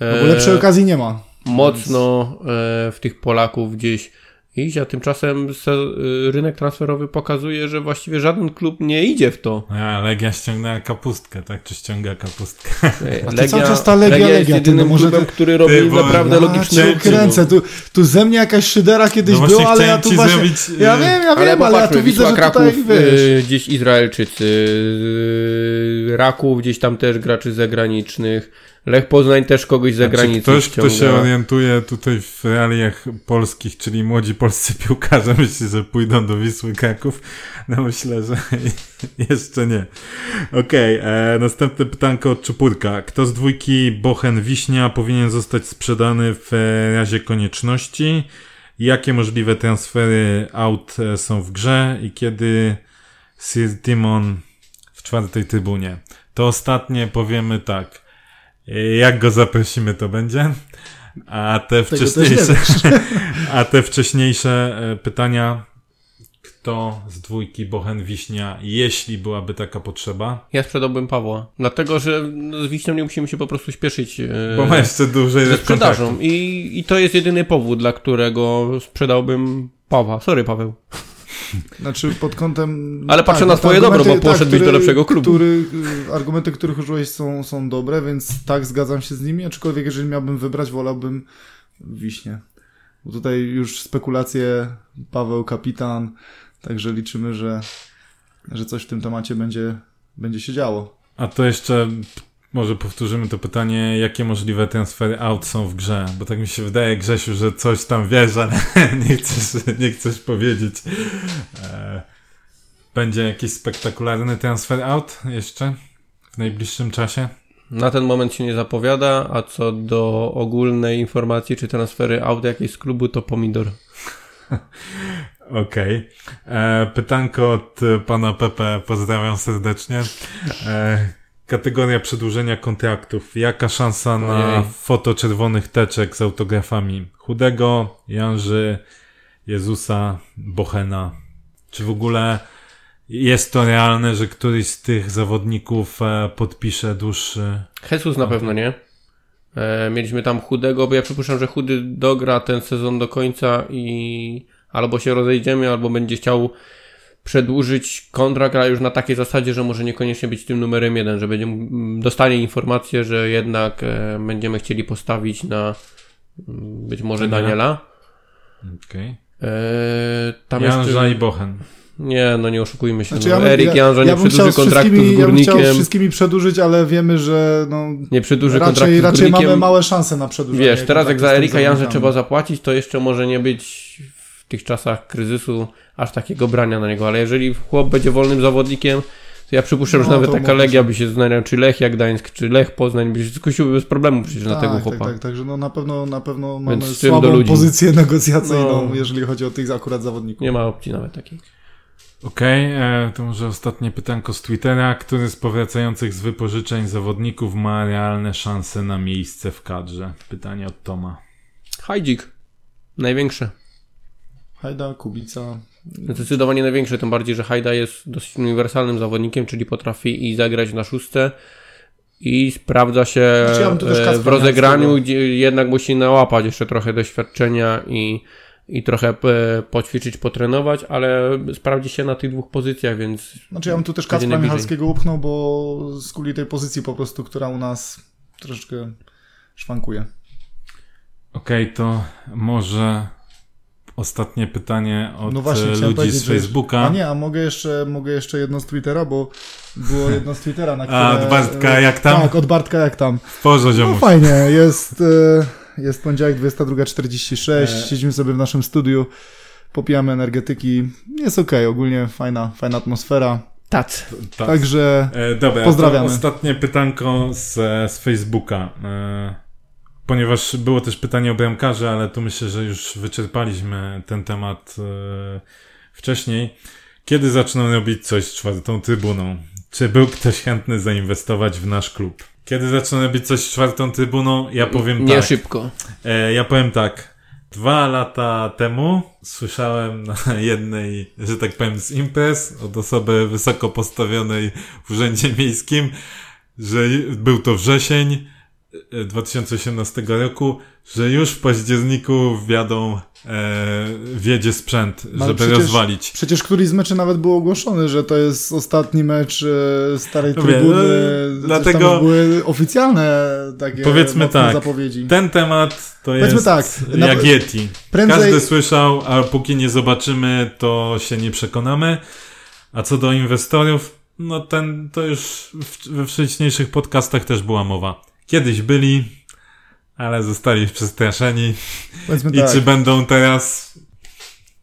bo e, lepszej okazji nie ma. mocno e, w tych Polaków gdzieś iść, a tymczasem se, e, rynek transferowy pokazuje, że właściwie żaden klub nie idzie w to. A, Legia ściągnęła kapustkę, tak? Czy ściąga kapustkę? A to cały czas ta Legia, jest Legia, ty, jedynym no może klubem, ty- który robi ty, bo- naprawdę Ja logiczne kręcę, tu, tu ze mnie jakaś szydera kiedyś No była, ale ja tu właśnie... zrobić, Ja y, wiem, ja Ale wiem, ale ja tu widzę, Wisła że Kraków, tutaj, wiesz... y, gdzieś Izraelczycy, y, Raków, gdzieś tam też graczy zagranicznych, Lech Poznań też kogoś z Znaczy, zagranicy ktoś, kto się ściąga. orientuje tutaj w realiach polskich, czyli młodzi polscy piłkarze, myśli, że pójdą do Wisły Kraków. No myślę, że jeszcze nie. Okej, e, następne pytanko od Czupurka. Kto z dwójki Bochen-Wiśnia powinien zostać sprzedany w razie konieczności? Jakie możliwe transfery aut e, są w grze i kiedy Sir Timon w czwartej trybunie? To ostatnie powiemy tak. Jak go zaprosimy, to będzie. A te Tego wcześniejsze, nie a te wcześniejsze e, pytania, kto z dwójki Bochen Wiśnia, jeśli byłaby taka potrzeba? Ja sprzedałbym Pawła, dlatego że no, z Wiśnią nie musimy się po prostu śpieszyć e, Bo ma jeszcze dłużej ze sprzedażą I, i to jest jedyny powód, dla którego sprzedałbym Pawła. Sorry Paweł. Znaczy pod kątem... Ale patrzę na no twoje dobro, bo poszedłbyś do lepszego klubu. Który, y, argumenty, których użyłeś są, są dobre, więc tak, zgadzam się z nimi, aczkolwiek jeżeli miałbym wybrać, wolałbym Wiśnie. Bo tutaj już spekulacje, Paweł kapitan, także liczymy, że, że coś w tym temacie będzie, będzie się działo. A to jeszcze może powtórzymy to pytanie, jakie możliwe transfery aut są w grze? Bo tak mi się wydaje, Grzesiu, że coś tam wiesz, ale nie chcesz, nie chcesz powiedzieć. E, Będzie jakiś spektakularny transfer aut jeszcze w najbliższym czasie? Na ten moment się nie zapowiada, a co do ogólnej informacji czy transfery aut jakiejś z klubu, to pomidor. Okej. E, Pytanko od pana Pepe, pozdrawiam serdecznie. E, kategoria przedłużenia kontraktów. Jaka szansa na Ojej. foto czerwonych teczek z autografami? Chudego, Janży, Jezusa, Bochena. Czy w ogóle jest to realne, że któryś z tych zawodników e, podpisze dłuższy... Jesus na pewno nie. E, mieliśmy tam chudego, bo ja przypuszczam, że chudy dogra ten sezon do końca i albo się rozejdziemy, albo będzie chciał przedłużyć kontrakt, ale już na takiej zasadzie, że może niekoniecznie być tym numerem jeden, że będzie, mm, dostanie informację, że jednak e, będziemy chcieli postawić na mm, być może Daniela. Daniela. Okej. E, tam Janża jeszcze... i Bochen. Nie, no nie oszukujmy się. Znaczy, no. bym- Erik Janża nie chciał przedłuży z kontraktu z Ja bym górnikiem. wszystkimi przedłużyć, ale wiemy, że no, Nie przedłuży kontraktu raczej, z raczej górnikiem. mamy małe szanse na przedłużenie. Wiesz, teraz jak za Erika zawodnikami. trzeba zapłacić, to jeszcze może nie być tych czasach kryzysu aż takiego brania na niego, ale jeżeli chłop będzie wolnym zawodnikiem, to ja przypuszczam, że No, nawet to taka Legia się- by się znalazła, czy Lech Gdańsk, czy Lech Poznań by się skusiłby bez problemu przecież na tak, tego tak, chłopa. tak, także no na pewno, na pewno mamy słabą pozycję negocjacyjną, No. jeżeli chodzi o tych akurat zawodników. Nie ma opcji nawet takiej. Okej, e, to może ostatnie pytanko z Twittera. Który z powracających z wypożyczeń zawodników ma realne szanse na miejsce w kadrze? Pytanie od Toma. Hajdzik. Największy. Hajda, Kubica. Zdecydowanie największy, tym bardziej, że Hajda jest dosyć uniwersalnym zawodnikiem, czyli potrafi i zagrać na szóste i sprawdza się Znaczy, e, w rozegraniu, gdzie jednak musi nałapać jeszcze trochę doświadczenia i, i trochę e, poćwiczyć, potrenować, ale sprawdzi się na tych dwóch pozycjach, więc Znaczy ja bym tu też Kacpra. Michalskiego upchnął, bo z kuli tej pozycji po prostu, która u nas troszeczkę szwankuje. Okej, to może ostatnie pytanie od No właśnie, e, ludzi z Facebooka. A nie, a mogę jeszcze, mogę jeszcze jedno z Twittera, bo było jedno z Twittera, na które... A, od Bartka, jak tam? Tak, od Bartka jak tam. W porze, No fajnie, jest, e, jest poniedziałek 22.46, E. siedzimy sobie w naszym studiu, popijamy energetyki, jest okej, ogólnie fajna, fajna atmosfera, Tac. Tak. Także E, dobra, Pozdrawiamy. Ostatnie pytanko z, z Facebooka. E, ponieważ było też pytanie o bramkarze, ale tu myślę, że już wyczerpaliśmy ten temat e, wcześniej. Kiedy zaczną robić coś z czwartą trybuną? Czy był ktoś chętny zainwestować w nasz klub? Kiedy zaczną robić coś z czwartą trybuną? Ja powiem Nie tak. szybko. E, ja powiem tak. Dwa lata temu słyszałem na jednej, że tak powiem, z imprez od osoby wysoko postawionej w urzędzie miejskim, że był to wrzesień 2018 roku, że już w październiku wjadą, e, wjedzie sprzęt, No, żeby przecież- rozwalić. przecież któryś z meczy nawet był ogłoszony, że to jest ostatni mecz e, starej No trybuny. no, dlatego- były oficjalne takie Powiedzmy tak. zapowiedzi. Ten temat to Powiedzmy jest tak, jak Yeti. Prędzej, Każdy słyszał, a póki nie zobaczymy, to się nie przekonamy. A co do inwestorów, no ten, to już w, we wcześniejszych podcastach też była mowa. Kiedyś byli, ale zostali przestraszeni. powiedzmy I tak, czy będą teraz...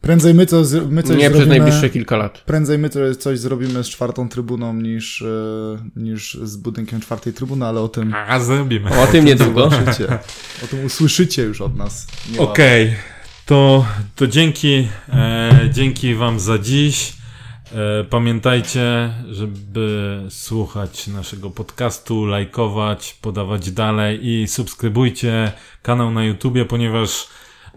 prędzej my, co, z- my coś Nie przez najbliższe kilka lat. prędzej my to- coś zrobimy z czwartą trybuną niż, e, niż z budynkiem czwartej trybuny, ale o tym A, zrobimy. O tym niedługo. usłyszycie. O tym usłyszycie już od nas. Okej, to, to dzięki, e, dzięki Wam za dziś. E, pamiętajcie, żeby słuchać naszego podcastu, lajkować, podawać dalej i subskrybujcie kanał na YouTubie, ponieważ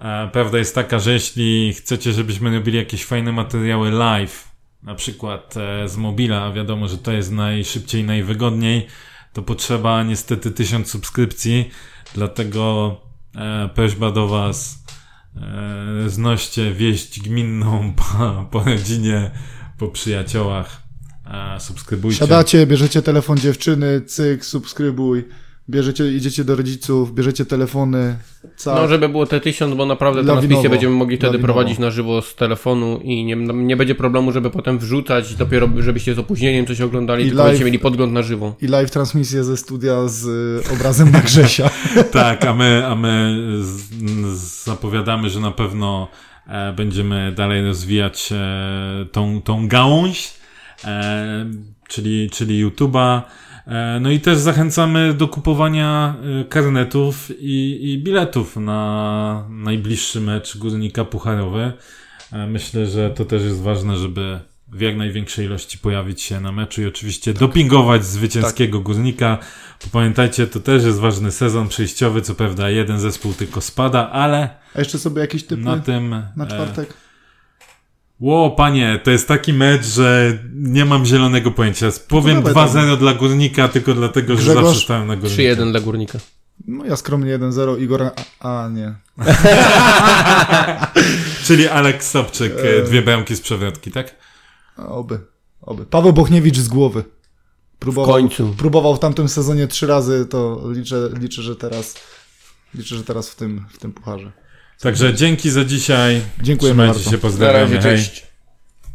e, prawda jest taka, że jeśli chcecie, żebyśmy robili jakieś fajne materiały live, na przykład e, z mobila, wiadomo, że to jest najszybciej, najwygodniej, to potrzeba niestety tysiąc subskrypcji, dlatego prośba do Was, znoście wieść gminną po, po rodzinie, po przyjaciołach, e, subskrybujcie. Siadacie, bierzecie telefon dziewczyny, cyk, subskrybuj. Bierzecie, idziecie do rodziców, bierzecie telefony. No, żeby było te tysiąc, bo naprawdę Lawinowo. transmisję będziemy mogli wtedy Lawinowo. prowadzić na żywo z telefonu i nie, nie będzie problemu, żeby potem wrzucać, dopiero żebyście z opóźnieniem coś oglądali, I tylko live- będziecie mieli podgląd na żywo. I live transmisję ze studia z y, obrazem na Grzesia. Tak, a my, a my z, z, zapowiadamy, że na pewno e, będziemy dalej rozwijać e, tą, tą gałąź, e, czyli, czyli YouTube'a. E, no i też zachęcamy do kupowania e, karnetów i, i biletów na najbliższy mecz Górnika Pucharowy. E, myślę, że to też jest ważne, żeby w jak największej ilości pojawić się na meczu i oczywiście dopingować zwycięskiego Górnika. Bo pamiętajcie, to też jest ważny sezon przejściowy, co prawda jeden zespół tylko spada, ale A jeszcze sobie jakieś typy na na, tym... e, czwartek? Ło, panie, to jest taki mecz, że nie mam zielonego pojęcia. Powiem dawaj 2-0 dla Górnika, tylko dlatego, że Grzegorz, zawsze stałem na Górniku. 3-1 dla Górnika. No ja skromnie 1-0, Igor... A, a nie. Czyli Aleks Sobczyk, e, dwie bramki z przewrotki, tak? Oby, oby. Paweł Bochniewicz z głowy. Próbował, W końcu. Próbował w tamtym sezonie trzy razy, to liczę, liczę że teraz liczę, że teraz w tym, w tym pucharze. Także dzięki za dzisiaj. Dziękujemy Trzymajcie bardzo. się, Na pozdrawiamy. razie, Hej. cześć.